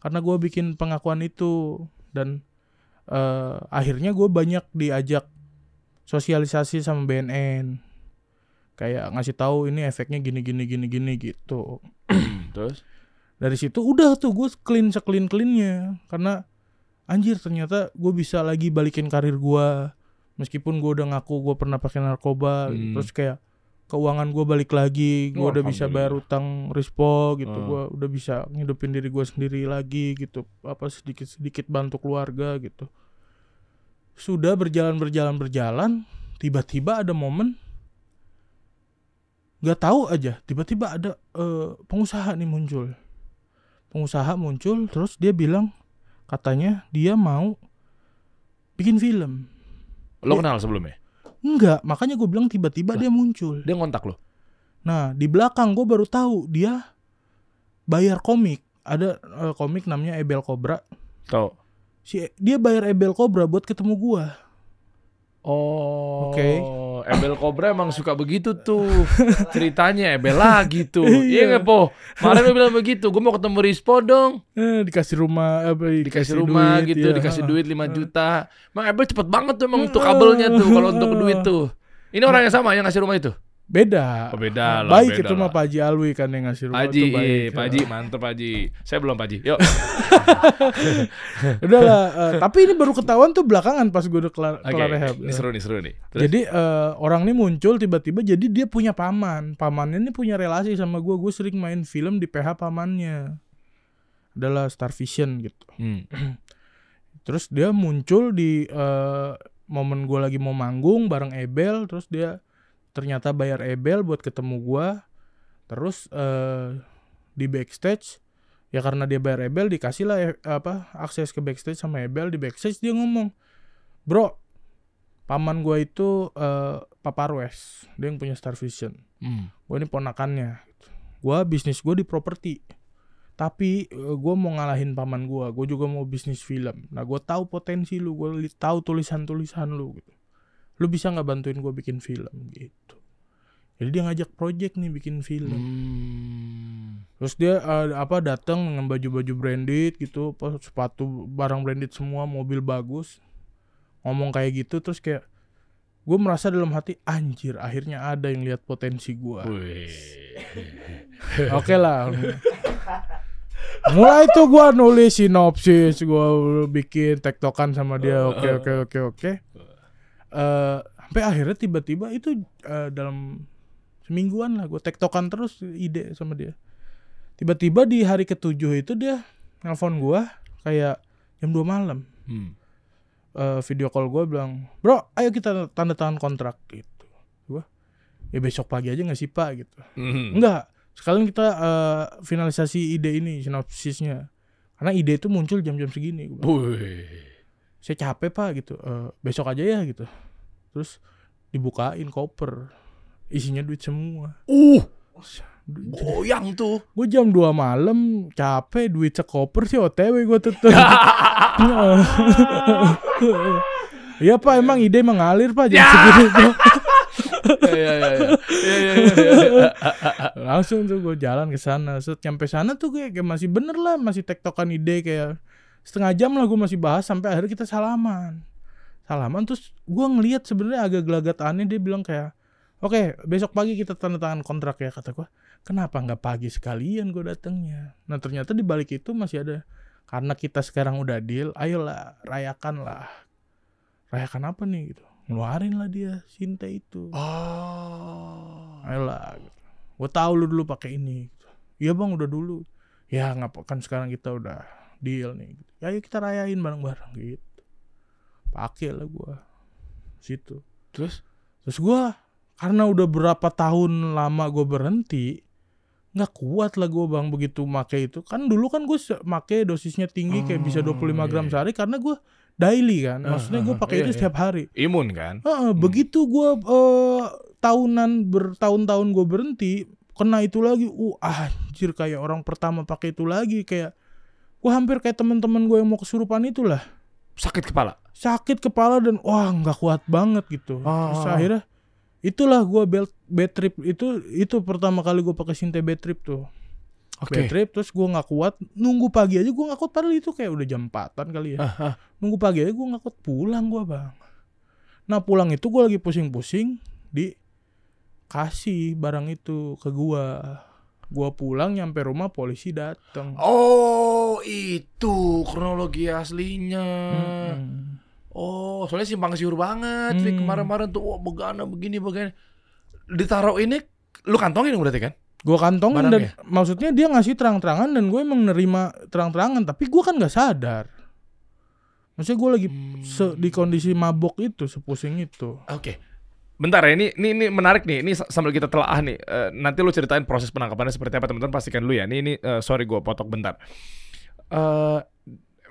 karena gue bikin pengakuan itu dan eh akhirnya gue banyak diajak sosialisasi sama BNN kayak ngasih tahu ini efeknya gini gini gini gini gitu Terus? dari situ udah tuh gue clean seclean cleannya karena anjir ternyata gue bisa lagi balikin karir gue meskipun gue udah ngaku gue pernah pakai narkoba Hmm. terus kayak keuangan gue balik lagi gue Oh, udah bisa bayar utang rispo gitu Hmm. gue udah bisa ngidupin diri gue sendiri lagi gitu apa sedikit sedikit bantu keluarga gitu sudah berjalan berjalan berjalan tiba-tiba ada momen nggak tahu aja tiba-tiba ada eh, pengusaha nih muncul pengusaha muncul terus dia bilang katanya dia mau bikin film Lo Iya. kenal sebelumnya? enggak makanya gue bilang tiba-tiba dia muncul Dia ngontak lo. nah di belakang gue baru tahu dia bayar komik ada eh, komik namanya Ebel Cobra Tahu. si dia bayar Ebel Cobra buat ketemu gua Oh. Oke. Ebel Cobra emang suka begitu tuh. Ceritanya Ebel lagi tuh. Iya. iya nggak po? Kemarin lo bilang begitu. Gue mau ketemu Rispo dong. eh, dikasih rumah apa Dikasih rumah duit, gitu, ya. dikasih duit 5 Ah. juta. Emang Ebel cepet banget tuh emang untuk kabelnya tuh kalau untuk duit tuh. Ini orang yang sama yang ngasih rumah itu. Beda Oh, beda lah, baik beda itu mah. Pak Haji Alwi kan yang ngasih rumah Pak Haji, iya, Pak Haji, mantep Pak Haji. Saya belum Pak Haji. Yuk. udah lah eh, tapi ini baru ketahuan tuh belakangan pas gue udah kelar, Oke, kelar rehab ini seru nih, seru nih. Terus? Jadi eh, orang ini muncul tiba-tiba jadi dia punya paman. Pamannya ini punya relasi sama gue. Gue sering main film di PH pamannya. Adalah Star Vision gitu. Hmm. Terus dia muncul di eh, momen gue lagi mau manggung bareng Ebel. Terus dia ternyata bayar Ebel buat ketemu gue. Terus eh, di backstage ya karena dia bayar Ebel dikasih lah eh, apa akses ke backstage sama Ebel di backstage dia ngomong bro paman gue itu eh Papa Arwes dia yang punya Star Vision Hmm. gue ini ponakannya gue bisnis gue di properti tapi gue mau ngalahin paman gue gue juga mau bisnis film nah gue tahu potensi lu gue tahu tulisan tulisan lu gitu lu bisa nggak bantuin gue bikin film gitu. Jadi dia ngajak project nih bikin film. Hmm. terus dia eh, apa datang dengan baju-baju branded gitu apa sepatu barang branded semua mobil bagus. Ngomong kayak gitu terus kayak gue merasa dalam hati anjir akhirnya ada yang lihat potensi gue oke lah. Mulai tuh gue nulis sinopsis gue bikin tektokan sama dia. Oke oke oke oke Eh, sampai akhirnya tiba-tiba itu eh, dalam semingguan lah gue tektokan terus ide sama dia tiba-tiba di hari ketujuh itu dia nelpon gue kayak jam 2 malam Hmm. Eh, video call gue bilang bro ayo kita tanda tangan kontrak gitu gue ya besok pagi aja nggak sih pak gitu Hmm. Enggak. Sekalian kita eh, finalisasi ide ini, sinopsisnya. Karena ide itu muncul jam-jam segini. Wih. Saya capek pak gitu. Eh, besok aja ya gitu. Terus dibukain koper. Isinya duit semua. Uh, goyang tuh. Gue jam 2 malam capek duit sekoper sih OTW gue tutup. Iya pak emang ide mengalir pak jam segini tuh. Iya, iya, iya. langsung tuh gue jalan ke sana set nyampe sana tuh kayak, kayak masih bener lah masih tektokan ide kayak setengah jam lah gue masih bahas sampai akhirnya kita salaman. Salaman terus gue ngelihat sebenarnya agak gelagat aneh dia bilang kayak oke besok pagi kita tanda tangan kontrak ya kata gue kenapa nggak pagi sekalian gue datangnya nah ternyata di balik itu masih ada karena kita sekarang udah deal ayolah rayakan lah. Rayakan apa nih? gitu. Ngeluarin lah dia Sinte itu. Oh. ayolah gitu. gue tahu lu dulu pakai ini gitu. iya bang udah dulu. Ya ngapa kan sekarang kita udah deal nih gitu. ya ayo kita rayain bareng-bareng gitu pakai lah gue situ Terus? terus gue karena udah berapa tahun lama gue berhenti nggak kuat lah gue bang begitu make itu kan dulu kan gue make dosisnya tinggi kayak bisa Oh, 25 gram iya. sehari karena gue daily kan maksudnya gue Ah, ah, pakai iya, itu iya. setiap hari Imun kan? Heeh, begitu gua eh, tahunan bertahun-tahun gue berhenti kena itu lagi uh anjir kayak orang pertama pakai itu lagi kayak gua hampir kayak teman-teman gue yang mau kesurupan itulah. Sakit kepala. sakit kepala dan wah nggak kuat banget gitu. Ah. terus akhirnya itulah gua belt bad trip itu itu pertama kali gue pakai sinte bad trip tuh. Bad trip terus gua nggak kuat nunggu pagi aja gua nggak kuat padahal itu kayak udah jam 4 kali ya. Ah, ah. nunggu pagi aja gue nggak kuat pulang gue bang. Nah pulang itu gue lagi pusing-pusing di kasih barang itu ke gua Gua pulang nyampe rumah polisi datang. Oh, itu kronologi aslinya. Mm-mm. Oh, soalnya simpang siur banget. Hmm. Kemarin-kemarin tuh, wah begana begini begini. Ditaruh ini, lu kantongin berarti kan? Gue kantongin dan Barangnya? maksudnya dia ngasih terang-terangan dan gue emang nerima terang-terangan tapi gue kan nggak sadar. Maksudnya gue lagi se- di kondisi mabok itu sepusing itu. Oke. Bentar ya, ini, ini ini menarik nih. Ini sa- sambil kita telaah nih. Eh, nanti lu ceritain proses penangkapannya seperti apa teman-teman pastikan dulu ya. Ini ini eh, sorry gua potong bentar. Eh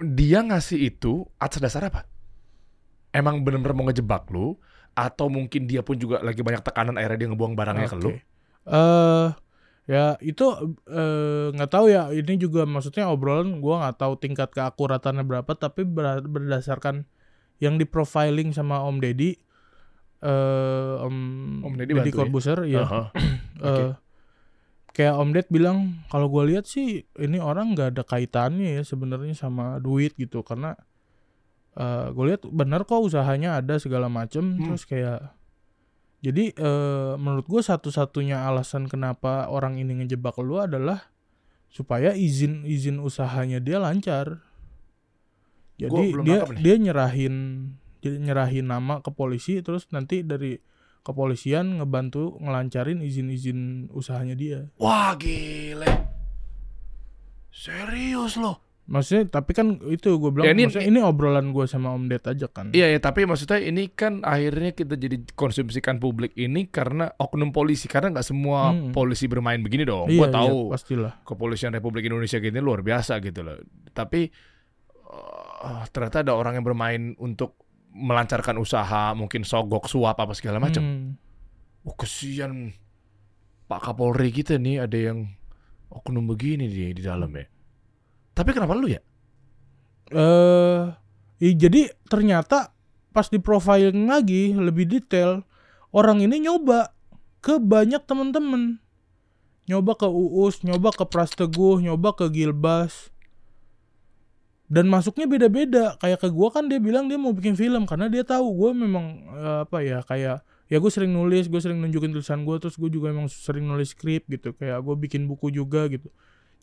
dia ngasih itu atas dasar apa? Emang bener-bener mau ngejebak lu atau mungkin dia pun juga lagi banyak tekanan akhirnya dia ngebuang barangnya ke lu? Eh ya itu nggak tahu ya ini juga maksudnya obrolan gue nggak tahu tingkat keakuratannya berapa tapi ber- berdasarkan yang di profiling sama Om Deddy eh Om, Om Deddy bantu ya? Corbuzier ya Aha. eh, kayak Om Ded bilang kalau gue lihat sih ini orang nggak ada kaitannya ya sebenarnya sama duit gitu karena eh gue lihat benar kok usahanya ada segala macem Hmm. terus kayak jadi eh menurut gue satu-satunya alasan kenapa orang ini ngejebak lu adalah supaya izin izin usahanya dia lancar jadi dia dia nyerahin dia nyerahin nama ke polisi terus nanti dari kepolisian ngebantu ngelancarin izin-izin usahanya dia. Wah, gile. Serius loh. Maksudnya tapi kan itu gue bilang Ya, ini- maksudnya ini obrolan gue sama Om Ded aja kan. Iya ya, tapi maksudnya ini kan akhirnya kita jadi konsumsikan publik ini karena oknum polisi karena nggak semua Hmm. polisi bermain begini dong. Iya, Gua iya, tahu pastilah. kepolisian Republik Indonesia gini luar biasa gitu loh. Tapi eh, ternyata ada orang yang bermain untuk melancarkan usaha, mungkin sogok, suap apa segala macam. Hmm. Oh kesian Pak Kapolri kita nih ada yang oknum begini di di dalam ya. Tapi kenapa lu ya? Eh, i- jadi ternyata pas di profiling lagi lebih detail orang ini nyoba ke banyak temen-temen nyoba ke Uus, nyoba ke Prasteguh, nyoba ke Gilbas dan masuknya beda-beda kayak ke gua kan dia bilang dia mau bikin film karena dia tahu gua memang eh, apa ya kayak ya gue sering nulis gue sering nunjukin tulisan gue terus gue juga emang sering nulis skrip gitu kayak gue bikin buku juga gitu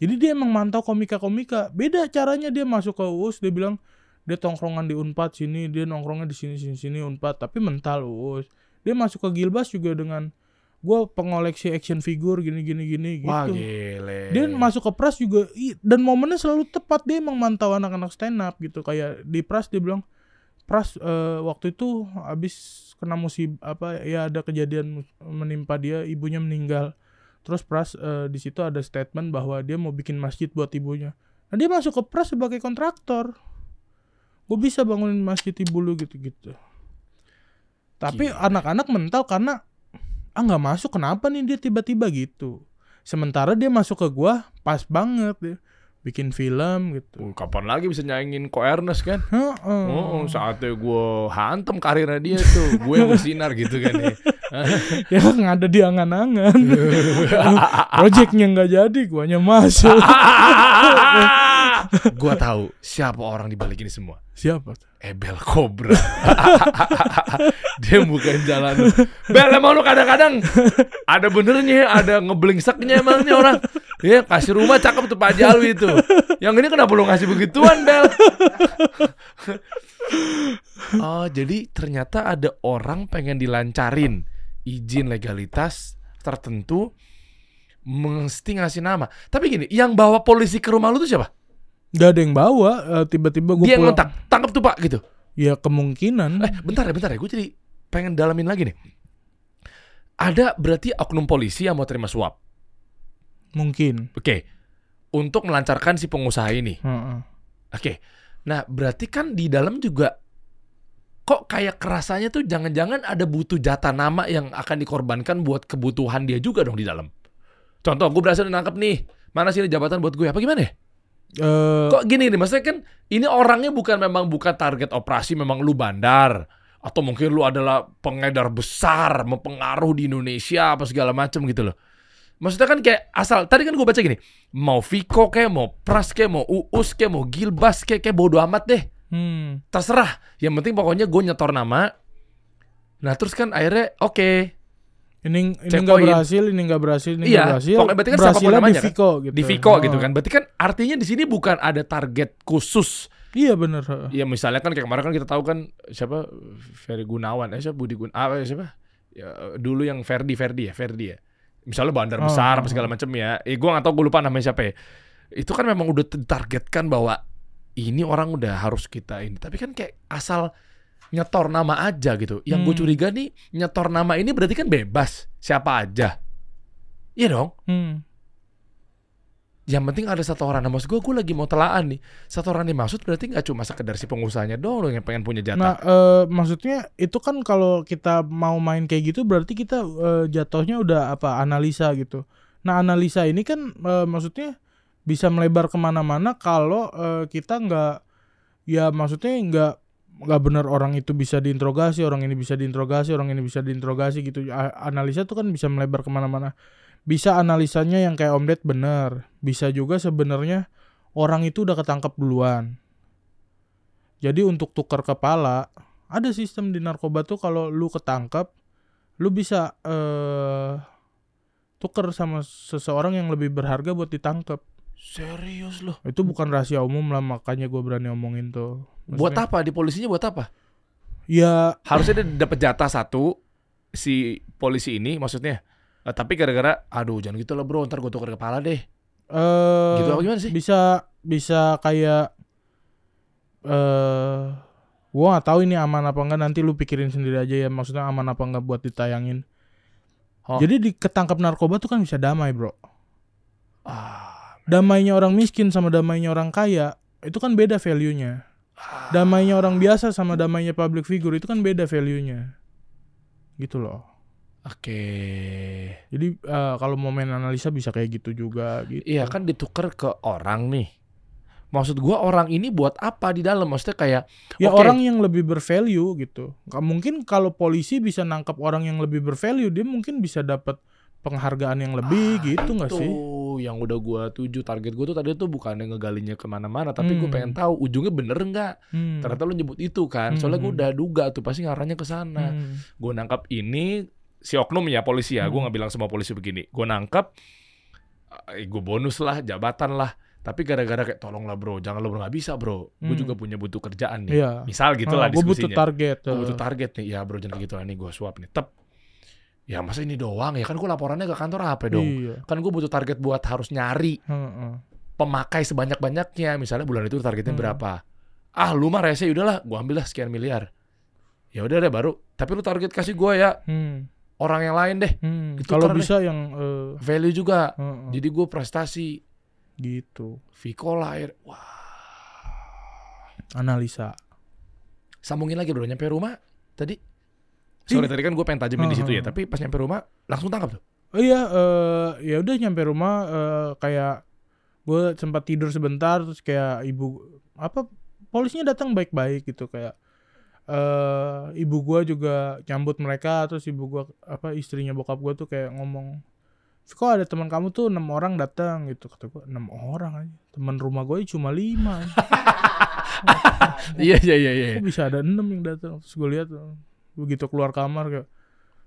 jadi dia emang mantau komika-komika. Beda caranya dia masuk ke UUS, dia bilang dia tongkrongan di Unpad sini, dia nongkrongnya di sini sini sini Unpad, tapi mental UUS. Dia masuk ke Gilbas juga dengan gua pengoleksi action figure gini gini gini Wah gitu. gile. Dia masuk ke Pras juga dan momennya selalu tepat. Dia emang mantau anak-anak stand up gitu. Kayak di Pras dia bilang Pras eh, waktu itu habis kena musibah apa ya ada kejadian menimpa dia ibunya meninggal. Terus Pras eh, di situ ada statement bahwa dia mau bikin masjid buat ibunya. Nah dia masuk ke Pras sebagai kontraktor. Gue bisa bangunin masjid ibu lu gitu gitu tapi anak-anak mental karena ah nggak masuk kenapa nih dia tiba-tiba gitu sementara dia masuk ke gua pas banget dia bikin film gitu Uh, kapan lagi bisa nyaingin Ko Ernest kan? Heeh. Oh, saatnya gue hantem karirnya dia tuh, gue yang bersinar gitu kan ya. ya nggak ada di angan-angan projectnya nggak jadi guanya masuk gue tahu siapa orang di balik ini semua. siapa? Ebel Cobra. dia bukan jalan. Bel emang lu kadang-kadang ada benernya, ada ngeblingseknya emang nih orang. Ya kasih rumah cakep tuh Pak Jalwi itu. Yang ini kenapa lu ngasih begituan Bel? oh jadi ternyata ada orang pengen dilancarin izin legalitas tertentu mesti ngasih nama. Tapi gini, yang bawa polisi ke rumah lu tuh siapa? Gak ada yang bawa eh, tiba-tiba gue Dia yang ngontak, tangkap tuh Pak gitu. ya kemungkinan Eh, bentar ya, bentar ya. Gue jadi pengen dalamin lagi nih. Ada berarti oknum polisi yang mau terima suap. mungkin Oke. Untuk melancarkan si pengusaha ini. Heeh. Oke. Nah, berarti kan di dalam juga kok kayak kerasanya tuh jangan-jangan ada butuh jatah nama yang akan dikorbankan buat kebutuhan dia juga dong di dalam. Contoh, gue berhasil nangkep nih. Mana sih ini jabatan buat gue? Apa gimana ya? Eh, Kok gini nih, maksudnya kan ini orangnya bukan memang bukan target operasi, memang lu bandar. Atau mungkin lu adalah pengedar besar, mempengaruh di Indonesia, apa segala macam gitu loh. Maksudnya kan kayak asal, tadi kan gue baca gini, mau Viko kayak, mau Pras kayak, mau Uus kayak, mau Gilbas kayak, kayak bodo amat deh. hmm, Terserah, yang penting pokoknya gue nyetor nama. Nah terus kan akhirnya oke, Ini ini nggak berhasil, ini nggak berhasil, ini Iya, nggak berhasil. pokoknya berarti kan siapa pun namanya di kan? Gitu. Di Vico gitu Oh. kan. Berarti kan artinya di sini bukan ada target khusus. Iya bener. heeh. Ya misalnya kan kayak kemarin kan kita tahu kan siapa Ferry Gunawan, eh siapa Budi Gun, ah siapa? Ya, dulu yang Ferdi Ferdi ya, Ferdi ya. Misalnya bandar Oh, besar oh, apa segala macam ya. Eh gua nggak tahu gue lupa namanya siapa ya. Itu kan memang udah ditargetkan bahwa ini orang udah harus kita ini. Tapi kan kayak asal nyetor nama aja gitu. Yang gue Hmm. curiga nih nyetor nama ini berarti kan bebas siapa aja. Iya dong. Hmm. Yang penting ada satu orang. Nah maksud gue, gue lagi mau telaan nih. Satu orang dimaksud berarti nggak cuma sekedar si pengusahanya doang loh yang pengen punya jatah. Nah, eh, maksudnya itu kan kalau kita mau main kayak gitu berarti kita eh, jatuhnya udah apa analisa gitu. Nah, analisa ini kan eh, maksudnya bisa melebar ke mana-mana kalau eh, kita nggak ya maksudnya nggak nggak benar orang itu bisa diinterogasi, orang ini bisa diinterogasi, orang ini bisa diinterogasi gitu. Analisa tuh kan bisa melebar ke mana-mana. Bisa analisanya yang kayak Om Ded bener. Bisa juga sebenarnya orang itu udah ketangkep duluan. Jadi untuk tukar kepala, ada sistem di narkoba tuh kalau lu ketangkep, lu bisa eh tuker sama seseorang yang lebih berharga buat ditangkep. Serius loh. Itu bukan rahasia umum lah makanya gue berani omongin tuh. Buat Maksudnya, apa? Di polisinya buat apa? Ya Harusnya dia dapat jatah satu si polisi ini maksudnya. Eh, tapi gara-gara aduh jangan gitu lah bro ntar gue tukar kepala deh eh gitu apa gimana sih bisa bisa kayak eh gua nggak tahu ini aman apa enggak nanti lu pikirin sendiri aja ya maksudnya aman apa enggak buat ditayangin. Oh. Jadi di ketangkap narkoba tuh kan bisa damai, Bro. ah, damainya orang miskin sama damainya orang kaya itu kan beda value-nya. ah. Damainya orang biasa sama damainya public figure itu kan beda value-nya. Gitu loh. oke Jadi eh, kalau mau main analisa bisa kayak gitu juga gitu. iya kan ditukar ke orang nih maksud gua orang ini buat apa di dalam maksudnya kayak Ya oke, orang yang lebih bervalue gitu. Mungkin kalau polisi bisa nangkap orang yang lebih bervalue, dia mungkin bisa dapat penghargaan yang lebih gitu nggak sih? yang udah gua tuju target gua tuh tadi tuh bukan yang ngegalinya ke mana-mana tapi gue Hmm. pengen tahu ujungnya bener nggak Hmm. ternyata lu nyebut itu kan soalnya gue Hmm. udah duga tuh pasti ngarahnya ke sana Hmm. gue nangkap ini si oknum ya polisi ya gue Hmm. nggak bilang semua polisi begini gue nangkap eh, gue bonus lah jabatan lah tapi gara-gara kayak tolong lah bro jangan lo bro nggak bisa bro gue Hmm. juga punya butuh kerjaan nih Iya. misal gitu lah gue butuh diskusinya target. gue butuh target nih ya bro jangan gitu lah nih gue suap nih tep ya masa ini doang ya? Kan gue laporannya ke kantor apa dong. Iya. kan gue butuh target buat harus nyari Heeh. pemakai sebanyak-banyaknya. Misalnya bulan itu targetnya Hmm. berapa? Ah lu mah rese udahlah gue ambil lah sekian miliar. Ya udah deh baru. Tapi lu target kasih gue ya. Hmm. orang yang lain deh. Hmm. Kalau keren bisa yang eh, value juga. Heeh, jadi gue prestasi. Gitu. Vico lahir. Wah. Analisa. sambungin lagi bro. Nyampe rumah tadi sorry tadi kan gue pengen tajemin di situ ya tapi pas nyampe rumah langsung tangkap tuh. Oh iya, eh ya udah nyampe rumah eh, kayak gue sempat tidur sebentar terus kayak ibu apa polisinya datang baik-baik gitu kayak eh ibu gua juga nyambut mereka terus ibu gua apa istrinya bokap gua tuh kayak ngomong kok ada teman kamu tuh enam orang datang? Gitu kata gua enam orang aja teman rumah gue cuma lima. Iya iya iya iya. Bisa ada enam yang datang? Terus gue lihat begitu keluar kamar kayak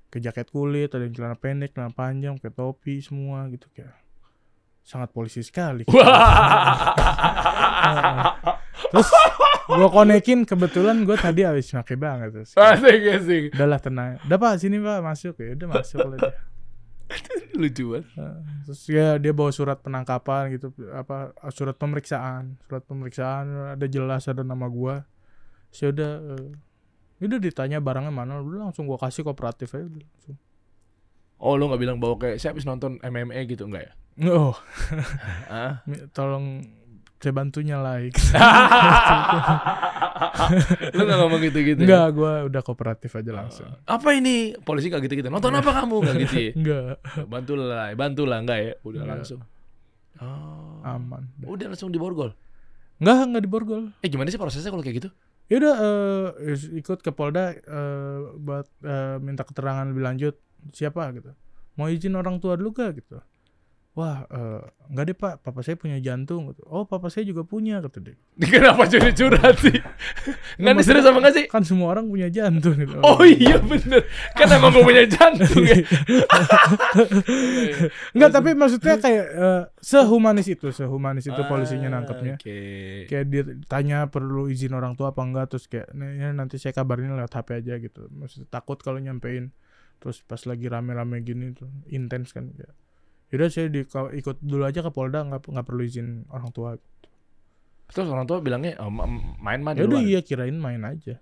ke jaket kulit ada yang celana pendek celana panjang pakai topi semua gitu kayak sangat polisi sekali. Terus gue konekin kebetulan gue tadi habis pakai banget terus. Asik asik. Udahlah tenang. Udah pak sini pak masuk. Ya udah masuk lah dia. lucu banget. Terus ya dia bawa surat penangkapan gitu apa surat pemeriksaan surat pemeriksaan ada jelas ada nama gua. Sih udah eh, udah ditanya barangnya mana udah langsung gua kasih kooperatif aja udah langsung. Oh lu nggak bilang bawa kayak saya habis nonton MMA gitu enggak ya? Oh. Ah. Tolong saya bantunya like. Lu nggak ngomong gitu gitu enggak gua udah kooperatif aja langsung. Apa ini? Polisi nggak gitu gitu nonton apa kamu? Nggak gitu ya? Enggak bantulah bantulah enggak ya? Udah Enggak. langsung. Oh. Aman. Udah langsung diborgol? Enggak enggak diborgol. Eh gimana sih prosesnya kalau kayak gitu ya udah eh, ikut ke Polda eh, buat eh, minta keterangan lebih lanjut siapa gitu. Mau izin orang tua dulu gak gitu wah eh, enggak deh pak papa saya punya jantung gitu. oh papa saya juga punya kata dia Kenapa jadi curhat sih? Nggak maksudnya- serius apa nggak sih? kan semua orang punya jantung gitu. Oh iya bener. Kan emang gue punya jantung ya. Enggak, tapi maksudnya kayak eh, sehumanis itu, sehumanis itu polisinya nangkepnya. Ah, Oke. Kayak dia tanya perlu izin orang tua apa enggak terus kayak "Nih, ya nanti saya kabarin lewat HP aja gitu. Maksudnya takut kalau nyampein terus pas lagi rame-rame gini tuh intens kan ya. Yaudah saya di, ikut dulu aja ke Polda nggak nggak perlu izin orang tua. Terus orang tua bilangnya oh, ma- main mah di Ya udah luar. iya kirain main aja.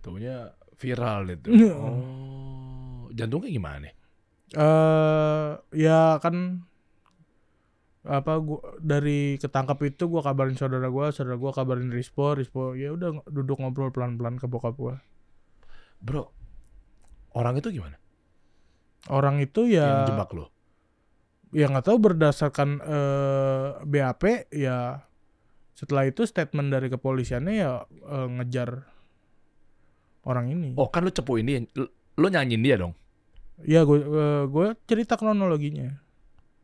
Taunya viral itu. Iya. Oh, jantungnya gimana nih? eh ya kan apa gua dari ketangkap itu gua kabarin saudara gua saudara gua kabarin Rispo Rispo ya udah duduk ngobrol pelan-pelan ke bokap gua Bro, orang itu gimana? orang itu Yang ya jebak lo? Ya nggak tahu berdasarkan eh, BAP ya setelah itu statement dari kepolisiannya ya eh, ngejar orang ini Oh kan lo cepuin dia, lo, lo nyanyiin dia dong? ya gue gue cerita kronologinya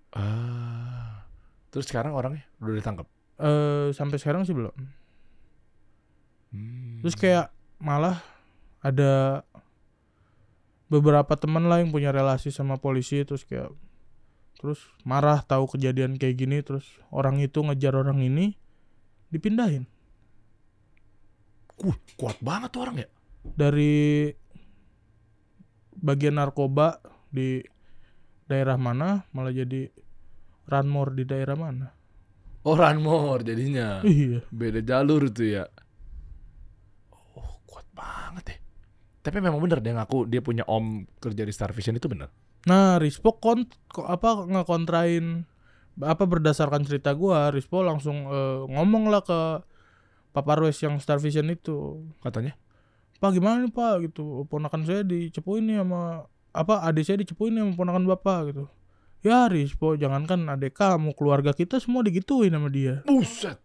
Ah. Terus sekarang orangnya udah ditangkap? eh sampai sekarang sih belum Hmm. Terus kayak malah ada beberapa teman lah yang punya relasi sama polisi terus kayak terus marah tahu kejadian kayak gini terus orang itu ngejar orang ini dipindahin Kuh, kuat banget tuh orang ya? dari bagian narkoba di daerah mana malah jadi ranmor di daerah mana Oh Ranmor jadinya. iya Beda jalur tuh ya. Oh kuat banget ya. Tapi memang bener dia ngaku dia punya om kerja di Star Vision itu bener. Nah, Rispo kon ko- apa ngekontrain apa berdasarkan cerita gua, Rispo langsung eh, ngomong lah ke Pak Parwes yang Star Vision itu. Katanya. Pak gimana nih Pak gitu. Ponakan saya dicepuin nih sama apa adik saya dicepuin nih sama ponakan Bapak gitu. Ya Rispo, jangankan adik kamu, keluarga kita semua digituin sama dia. Buset.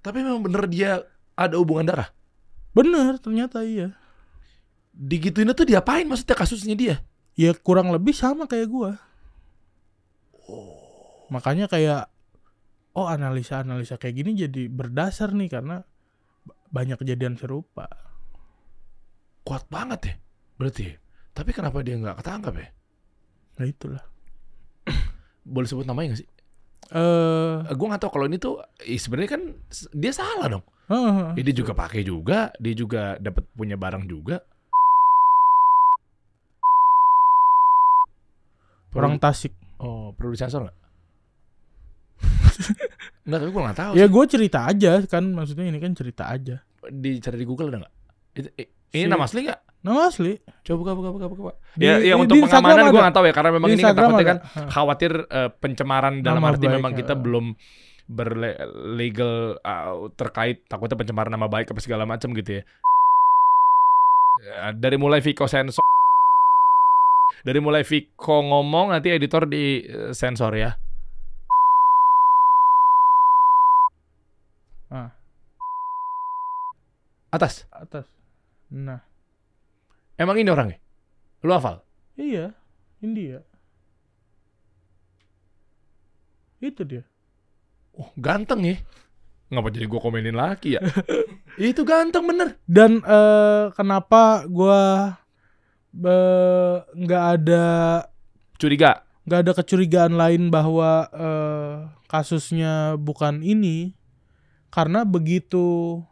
Tapi memang bener dia ada hubungan darah. Bener, ternyata iya. Digituin tuh diapain maksudnya kasusnya dia? Ya kurang lebih sama kayak gua. Makanya kayak oh analisa-analisa kayak gini jadi berdasar nih karena banyak kejadian serupa. Kuat banget ya. Berarti. Tapi kenapa dia nggak ketangkap ya? Nah itulah. Boleh sebut namanya gak sih? Eh, Eh, gue nggak tahu kalau ini tuh eh, sebenarnya kan dia salah dong. heeh. Ya, dia juga pakai juga, dia juga dapat punya barang juga. Orang Tasik. Oh, perlu disensor nggak? Enggak, tapi gue nggak tahu. Ya gue cerita aja kan, maksudnya ini kan cerita aja. Dicari di Google ada eh, ini Si- nama asli nggak? Nama asli. Coba buka, buka, buka, buka. Di- ya, ya di- untuk di pengamanan gue ada. nggak tahu ya, karena memang Di ini Instagram takutnya kan khawatir eh, pencemaran dalam Nama arti baik, memang kita ya. belum berlegal terkait takutnya pencemaran nama baik apa segala macam gitu ya. Ya, Dari mulai Viko sensor dari mulai Viko ngomong nanti editor di eh, sensor ya. Ah. Atas. Atas. Nah, Emang ini orangnya? Lu hafal? iya, India. Itu dia. Oh, ganteng ya. Ngapa jadi gua komenin lagi ya? Itu ganteng bener. Dan eh, kenapa gua nggak ada Curiga. nggak ada kecurigaan lain bahwa eh, kasusnya bukan ini. Karena begitu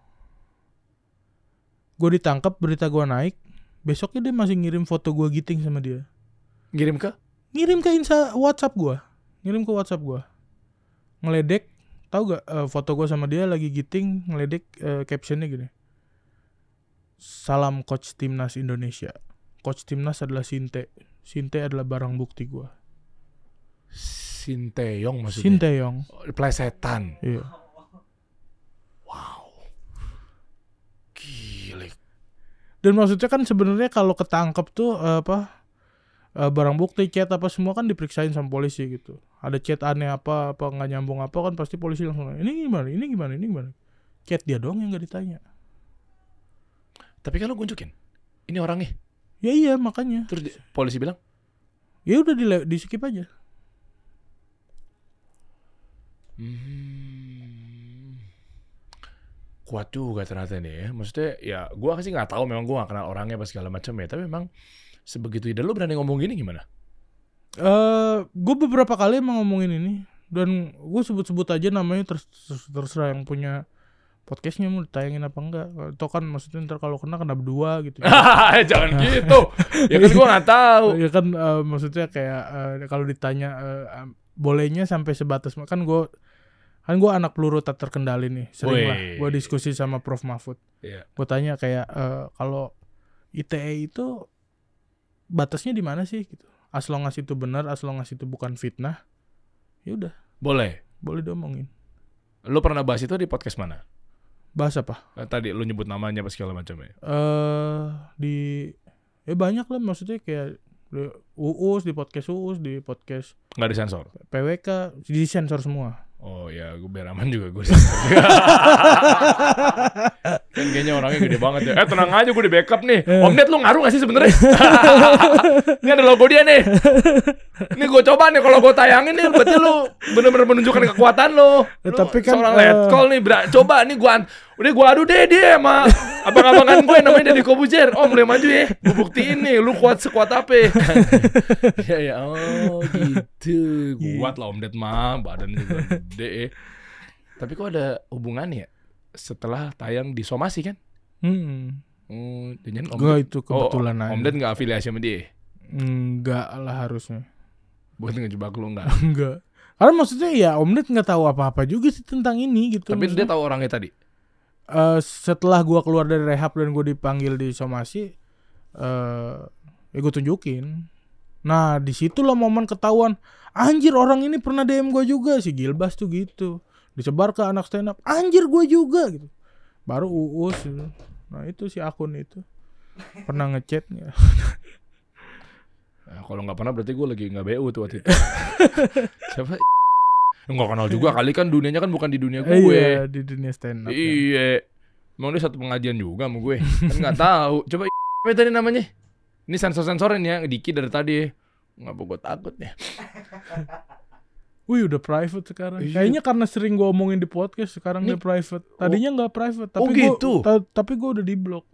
gue ditangkap berita gua naik besoknya dia masih ngirim foto gua giting sama dia. Ngirim ke? ngirim ke insta WhatsApp gua. Ngirim ke WhatsApp gua. Ngeledek tahu gak eh, foto gua sama dia lagi giting ngeledek eh, captionnya gini. Salam coach timnas Indonesia coach timnas adalah Sinte Sinte adalah barang bukti gua Sinteyong maksudnya. Sinteyong Oh, Plesetan. iya Wow. Gile. dan maksudnya kan sebenarnya kalau ketangkep tuh eh, apa eh, barang bukti chat apa semua kan diperiksain sama polisi gitu ada chat aneh apa apa nggak nyambung apa kan pasti polisi langsung ini gimana ini gimana ini gimana chat dia doang yang nggak ditanya Tapi lu kunjukin. Ini orangnya. Ya iya makanya Terus di- polisi bilang, ya udah di, di skip aja Hmm. Kuat juga ternyata nih ya. Maksudnya ya gua sih nggak tahu memang gua gak kenal orangnya apa segala macam ya. Tapi memang sebegitu ide lu berani ngomong gini gimana? eh gue beberapa kali emang ngomongin ini dan gue sebut-sebut aja namanya terus terserah yang punya podcastnya mau ditayangin apa enggak atau kan maksudnya ntar kalau kena kena berdua gitu Jangan gitu. Ya kan gua nggak tahu. ya kan eh, maksudnya kayak eh, kalau ditanya eh, bolehnya sampai sebatas kan gue kan gue anak peluru tak terkendali nih sering lah Wih. gue diskusi sama Prof Mahfud Iya. gue tanya kayak eh, kalau ITE itu batasnya di mana sih gitu as long as itu benar as long as itu bukan fitnah ya udah Boleh. boleh diomongin Lu pernah bahas itu di podcast mana? Bahas apa Eh, Tadi lu nyebut namanya apa segala macam ya. eh di ya banyak lah maksudnya kayak di uus di podcast uus di podcast Nggak disensor. PWK di sensor semua Oh ya, gue biar aman juga gue. kan kayaknya orangnya gede banget ya. Eh tenang aja gue di backup nih. Om Ded lu ngaruh gak sih sebenarnya? ini ada logo dia nih. Ini gue coba nih kalau gue tayangin nih berarti lu bener-bener menunjukkan kekuatan lu. Ya, Lu tapi kan, seorang eh, letkol nih. Bra. Coba nih gue udah gue adu deh dia sama abang-abangan gue namanya Deddy Kobuzer. Om boleh maju ya. Gue buktiin nih lu kuat sekuat apa. ya ya oh gitu. Kuat lah Om Ded mah badan juga gede. ya. Tapi kok ada hubungannya ya? setelah tayang di Somasi kan? hmm. Oh, jangan Om Gua Ded- itu kebetulan oh, aja. Om Ded nggak afiliasi sama dia? enggak lah harusnya Buat ngejebak lu nggak? enggak karena maksudnya ya Om Ned nggak tahu apa-apa juga sih tentang ini gitu Tapi dia Maksudnya, tahu orangnya tadi. Eh, setelah gua keluar dari rehab dan gue dipanggil di somasi eh ya gue tunjukin nah di situlah momen ketahuan anjir orang ini pernah DM gue juga si Gilbas tuh gitu disebar ke anak stand up anjir gue juga gitu baru uus gitu. nah itu si akun itu pernah ngechat nggak Nah, kalau nggak pernah berarti gue lagi nggak BU tuh waktu itu. Siapa? Nggak kenal juga kali kan dunianya kan bukan di dunia gue. iya di dunia stand up ya. Iya. Emang dia satu pengajian juga sama gue. Kan nggak tahu. Coba apa tadi namanya? Ini sensor-sensorin ya, Diki dari tadi. Nggak gue takut ya. Wih udah private sekarang. Iya. Kayaknya karena sering gue omongin di podcast sekarang Nih. dia private. Tadinya nggak private, tapi Oh, gua- gitu? ta- tapi gue udah di blok.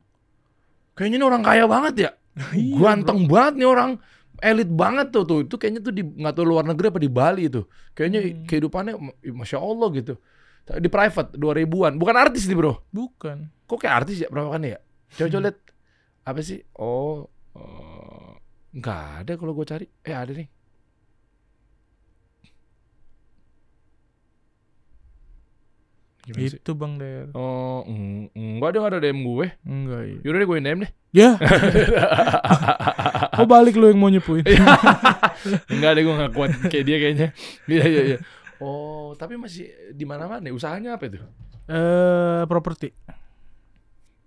Kayaknya ini orang kaya banget ya. Iya, Ganteng banget nih orang. Elit banget tuh tuh. Itu kayaknya tuh di nggak tahu luar negeri apa di Bali itu. Kayaknya Hmm. kehidupannya masya Allah gitu. Di private dua ribuan. Bukan artis nih bro. Bukan. Kok kayak artis ya berapa kan ya? Coba coba lihat apa sih? Oh, eh, nggak ada kalau gue cari. Eh ada nih. Gimana sih? Itu Bang Der. Oh, eng- enggak dia nggak ada DM gue. Enggak iya. Yaudah deh gue DM deh. Ya, kok balik lu yang mau nyepuin? Enggak deh gue nggak kuat kayak dia kayaknya. Iya iya iya. Oh, tapi masih di mana-mana. Usahanya apa itu? Eh, properti.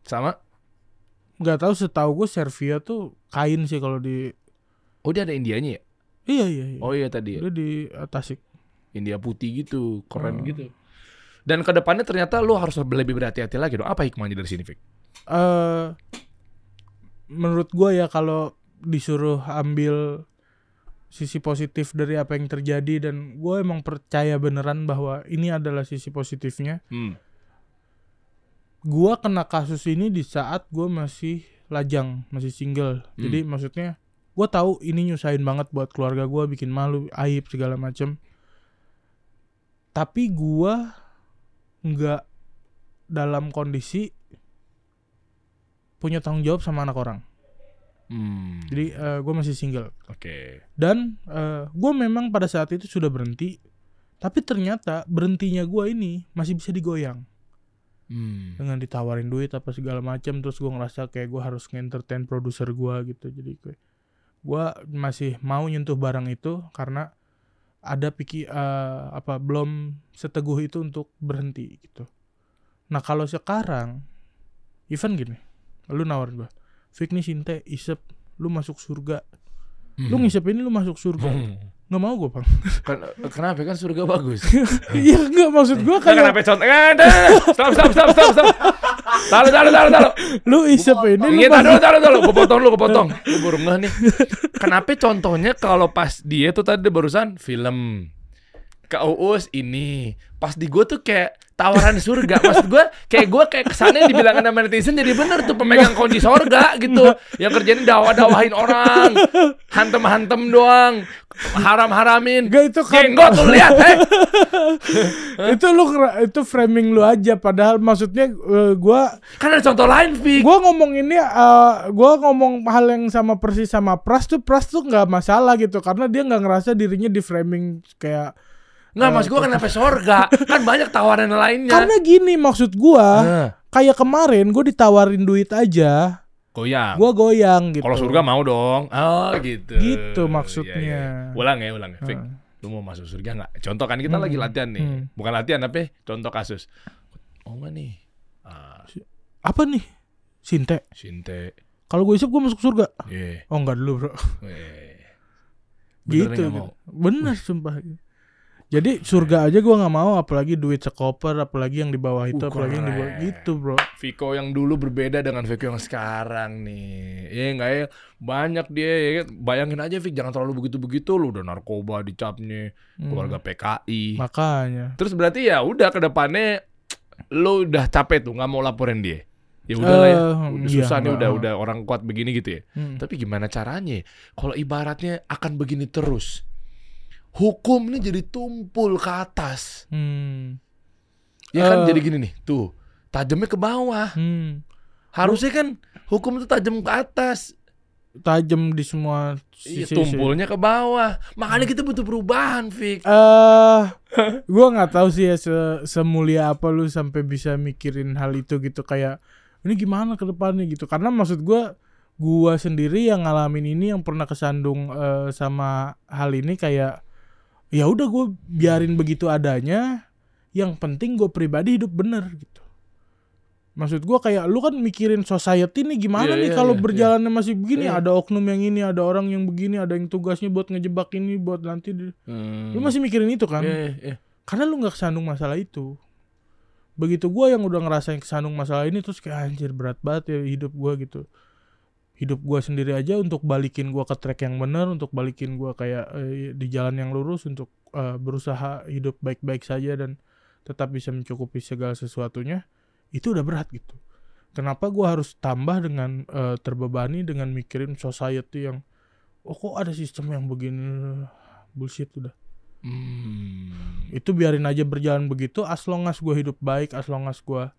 Sama? Nggak tahu setahu gue Servia tuh kain sih kalau di Oh dia ada Indianya ya? Iya iya iya. Oh iya tadi ya. Dia di eh, Tasik. India putih gitu, keren Oh. gitu. Dan ke depannya ternyata lu harus lebih berhati-hati lagi dong. Apa hikmahnya dari sini, Fik? eh menurut gue ya kalau disuruh ambil sisi positif dari apa yang terjadi dan gue emang percaya beneran bahwa ini adalah sisi positifnya. Hmm. Gue kena kasus ini di saat gue masih lajang, masih single. Hmm. Jadi maksudnya gue tahu ini nyusahin banget buat keluarga gue, bikin malu, aib segala macem. Tapi gue nggak dalam kondisi punya tanggung jawab sama anak orang. Hmm. Jadi gue masih single. Oke. Dan gue memang pada saat itu sudah berhenti. Tapi ternyata berhentinya gue ini masih bisa digoyang Hmm. dengan ditawarin duit apa segala macam. Terus gue ngerasa kayak gue harus nge-entertain produser gue gitu. Jadi gue gue masih mau nyentuh barang itu karena ada pikir eh, apa belum seteguh itu untuk berhenti gitu. Nah kalau sekarang, even gini, lu nawarin gue, Fik nih Sinte, isep, lu masuk surga. Lu Hmm. ngisep ini lu masuk surga. Hmm. nggak mau gue bang Ken- kenapa kan surga bagus? iya nggak maksud gue Kan kenapa contoh? Eh, ada. Stop, stop, stop, stop, stop. Taruh, taruh, taruh, taruh. Lu isep ini lu Iya, taruh, taruh, taruh. Gue potong lu, gue potong. Gue baru ngeh nih. Kenapa contohnya kalau pas dia tuh tadi barusan film. Ke Uus ini. Pas di gue tuh kayak tawaran surga. Maksud gue kayak gue kayak kesannya dibilangin sama netizen jadi bener tuh pemegang kunci surga gitu. Yang kerjanya dakwah-dakwahin orang. Hantem-hantem doang. Haram-haramin. Enggak, itu kan- Jenggot tuh lihat, eh. itu lu itu framing lu aja padahal maksudnya eh, gua Kan ada contoh lain, Vic. gua ngomong ini eh, gua ngomong hal yang sama persis sama Pras tuh Pras tuh nggak masalah gitu karena dia nggak ngerasa dirinya di framing kayak Nggak, mas gue kenapa surga? Kan banyak tawaran lainnya. karena gini maksud gua Nah, kayak kemarin gue ditawarin duit aja goyang. gua goyang gitu Kalau surga mau dong. Oh gitu. Gitu maksudnya. Iya, iya. Ulang ya, ulang. ya. Fik, lu mau masuk surga nggak? Contoh kan kita Hmm. lagi latihan nih. Hmm. Bukan latihan tapi contoh kasus. Oh nggak nih? Ah, apa nih Sinte Sinte. kalau gue isep gue masuk surga Iya. oh enggak dulu bro Eh. Bener gitu, mau? bener sumpah jadi surga aja gua nggak mau apalagi duit sekoper apalagi yang di bawah itu Uh, apalagi yang di bawah keren. gitu bro Viko yang dulu berbeda dengan Viko yang sekarang nih. Iya nggak ya? Banyak dia ya kan? Bayangin aja Vik, jangan terlalu begitu-begitu lu udah narkoba dicapnya, Hmm, keluarga PKI. makanya Terus berarti ya udah ke depannya lu udah capek tuh nggak mau laporin dia. Ya udah lah ya. Eh, Udah iya, susah nih nggak. udah udah orang kuat begini gitu ya. Hmm. Tapi gimana caranya? Kalau ibaratnya akan begini terus. Hukum ini jadi tumpul ke atas. Hmm. Ya kan Eh. jadi gini nih. Tuh, tajamnya ke bawah. Hmm. Harusnya kan hukum itu tajam ke atas. tajam di semua Iya, sisi tumpulnya ke bawah. Makanya kita butuh perubahan, Fik. eh gua nggak tahu sih ya se- semulia apa lu sampai bisa mikirin hal itu gitu kayak ini gimana ke depannya gitu karena maksud gua gua sendiri yang ngalamin ini yang pernah kesandung eh, sama hal ini kayak ya udah gue biarin begitu adanya yang penting gue pribadi hidup bener gitu maksud gua kayak lu kan mikirin society nih gimana Iya, nih iya, kalau iya, berjalannya masih begini Iya. ada oknum yang ini ada orang yang begini ada yang tugasnya buat ngejebak ini buat nanti di- Hmm. lu masih mikirin itu kan Iya, iya, iya. karena lu nggak kesandung masalah itu begitu gua yang udah ngerasain kesandung masalah ini terus kayak anjir berat banget ya hidup gua gitu hidup gua sendiri aja untuk balikin gua ke track yang benar untuk balikin gua kayak eh, di jalan yang lurus untuk eh, berusaha hidup baik-baik saja dan tetap bisa mencukupi segala sesuatunya itu udah berat gitu. Kenapa gua harus tambah dengan eh, terbebani dengan mikirin society yang oh kok ada sistem yang begini? Bullshit udah. Hmm. itu biarin aja berjalan begitu as long as gue hidup baik as long as gue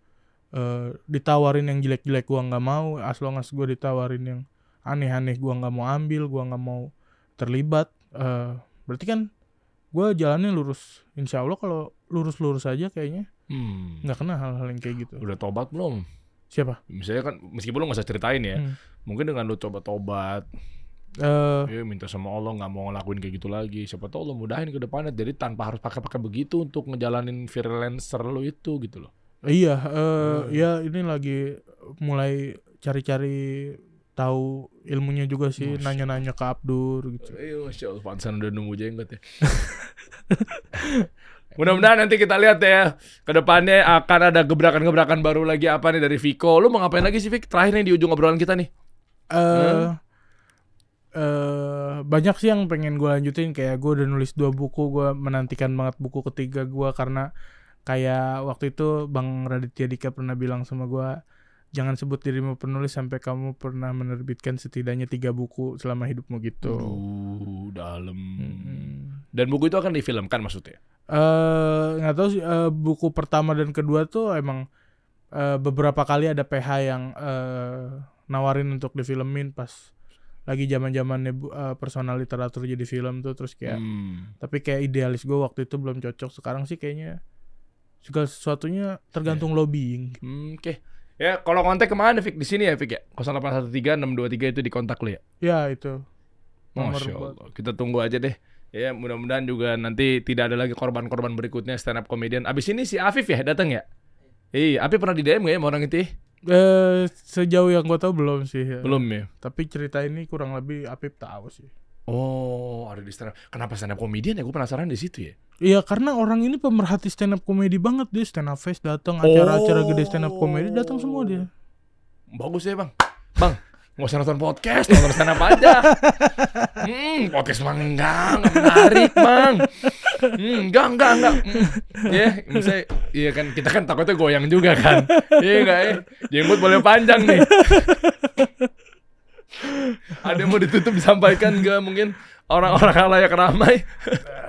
eh, ditawarin yang jelek-jelek gue nggak mau as long as gue ditawarin yang aneh-aneh gue nggak mau ambil gue nggak mau terlibat eh, berarti kan gue jalannya lurus insya Allah kalau lurus-lurus aja kayaknya Hmm. nggak kena hal-hal yang kayak gitu Udah tobat belum? siapa Misalnya kan meskipun lu gak usah ceritain ya, Hmm. mungkin dengan lu coba tobat, Eh, ya minta sama Allah nggak mau ngelakuin kayak gitu lagi. Siapa tahu Allah mudahin ke depannya. Jadi tanpa harus pakai-pakai begitu untuk ngejalanin freelancer lu itu gitu loh. Iya eh, Hmm. ya ini lagi mulai cari-cari tahu ilmunya juga sih nanya-nanya ke Abdur gitu Iya, masya Allah, pantesan udah nunggu jenggot ya. Mudah-mudahan nanti kita lihat ya ke depannya akan ada gebrakan-gebrakan baru lagi apa nih dari Viko. Lu mau ngapain lagi sih Vik? Terakhir nih di ujung obrolan kita nih. eh eh banyak sih yang pengen gue lanjutin kayak gue udah nulis dua buku gue menantikan banget buku ketiga gue karena kayak waktu itu bang Raditya Dika pernah bilang sama gue jangan sebut dirimu penulis sampai kamu pernah menerbitkan setidaknya tiga buku selama hidupmu gitu Aduh, dalam. Mm-mm. Dan buku itu akan difilmkan maksudnya. eh nggak tahu sih eh, buku pertama dan kedua tuh emang eh, beberapa kali ada PH yang eh, nawarin untuk difilmin pas lagi zaman zamannya personal literatur jadi film tuh terus kayak Hmm. tapi kayak idealis gue waktu itu belum cocok sekarang sih kayaknya segala sesuatunya tergantung lobbying Hmm, Oke. Ya, kalau kontak ke mana Fik? Di sini ya Fik ya? 0813 623 itu di kontak lu ya? ya itu nomor Masya Allah. Kita tunggu aja deh. Ya, mudah-mudahan juga nanti tidak ada lagi korban-korban berikutnya stand up comedian. Abis ini si Afif ya datang ya? Iya, Afif pernah di DM gak ya sama orang itu? ya? eh sejauh yang gue tahu belum sih ya. Belum ya. tapi cerita ini kurang lebih Apip tahu sih Oh, ada di stand up. Kenapa stand up comedian ya? Gue penasaran di situ ya. Iya karena orang ini pemerhati stand up komedi banget dia stand up fest datang acara-acara gede stand up komedi datang semua dia. Bagus ya bang. Bang, nggak usah nonton podcast, nonton stand up aja. Hmm, podcast mah enggak, menarik bang. Hmm, enggak, enggak, enggak. Hmm. Ya, misalnya, iya kan kita kan takutnya goyang juga kan. Iya enggak ya? Jenggot boleh panjang nih. Ada yang mau ditutup disampaikan enggak mungkin orang-orang halayak ramai.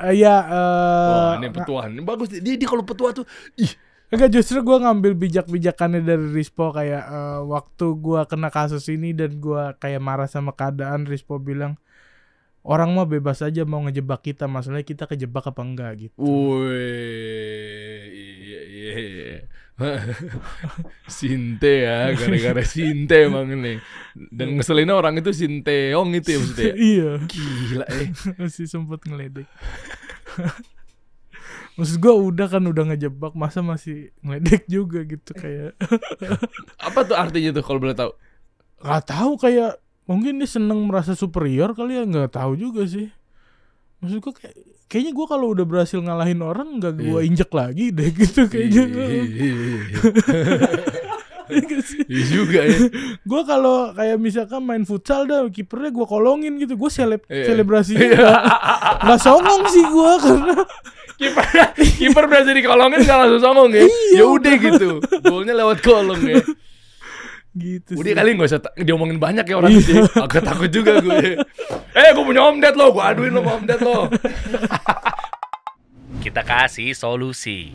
Iya eh, Wah, ini petuahan. Ini bagus. Dia, dia kalau petua tuh, ih, Enggak justru gue ngambil bijak-bijakannya dari Rispo kayak eh, waktu gua kena kasus ini dan gua kayak marah sama keadaan Rispo bilang orang mah bebas aja mau ngejebak kita masalahnya kita kejebak apa enggak gitu. Wih, iya iya. Sinte ya, gara-gara Sinte emang ini. Dan ngeselinnya orang itu Sinteong itu ya maksudnya. ya? iya Gila eh. masih sempet ngeledek. Maksud gua udah kan udah ngejebak masa masih ngeledek juga gitu kayak Apa tuh artinya tuh kalau boleh tahu? nggak tahu kayak mungkin dia seneng merasa superior kali ya nggak tahu juga sih maksud gua kayak kayaknya gua kalau udah berhasil ngalahin orang nggak gua Iya. injek lagi deh gitu kayaknya Iya nggak sih? Iya juga ya. gua kalau kayak misalkan main futsal dah kipernya gua kolongin gitu gua seleb Iya. selebrasinya Iya. nggak songong sih gua karena Kiper kiper berasa dikolongin nggak langsung songong ya. Ya udah gitu. Golnya lewat kolong ya. Gitu Udah sih. kali nggak usah diomongin banyak ya orang itu. Agak takut juga gue. Eh, gue punya om ded lo, gue aduin lo sama om ded lo. Kita kasih solusi.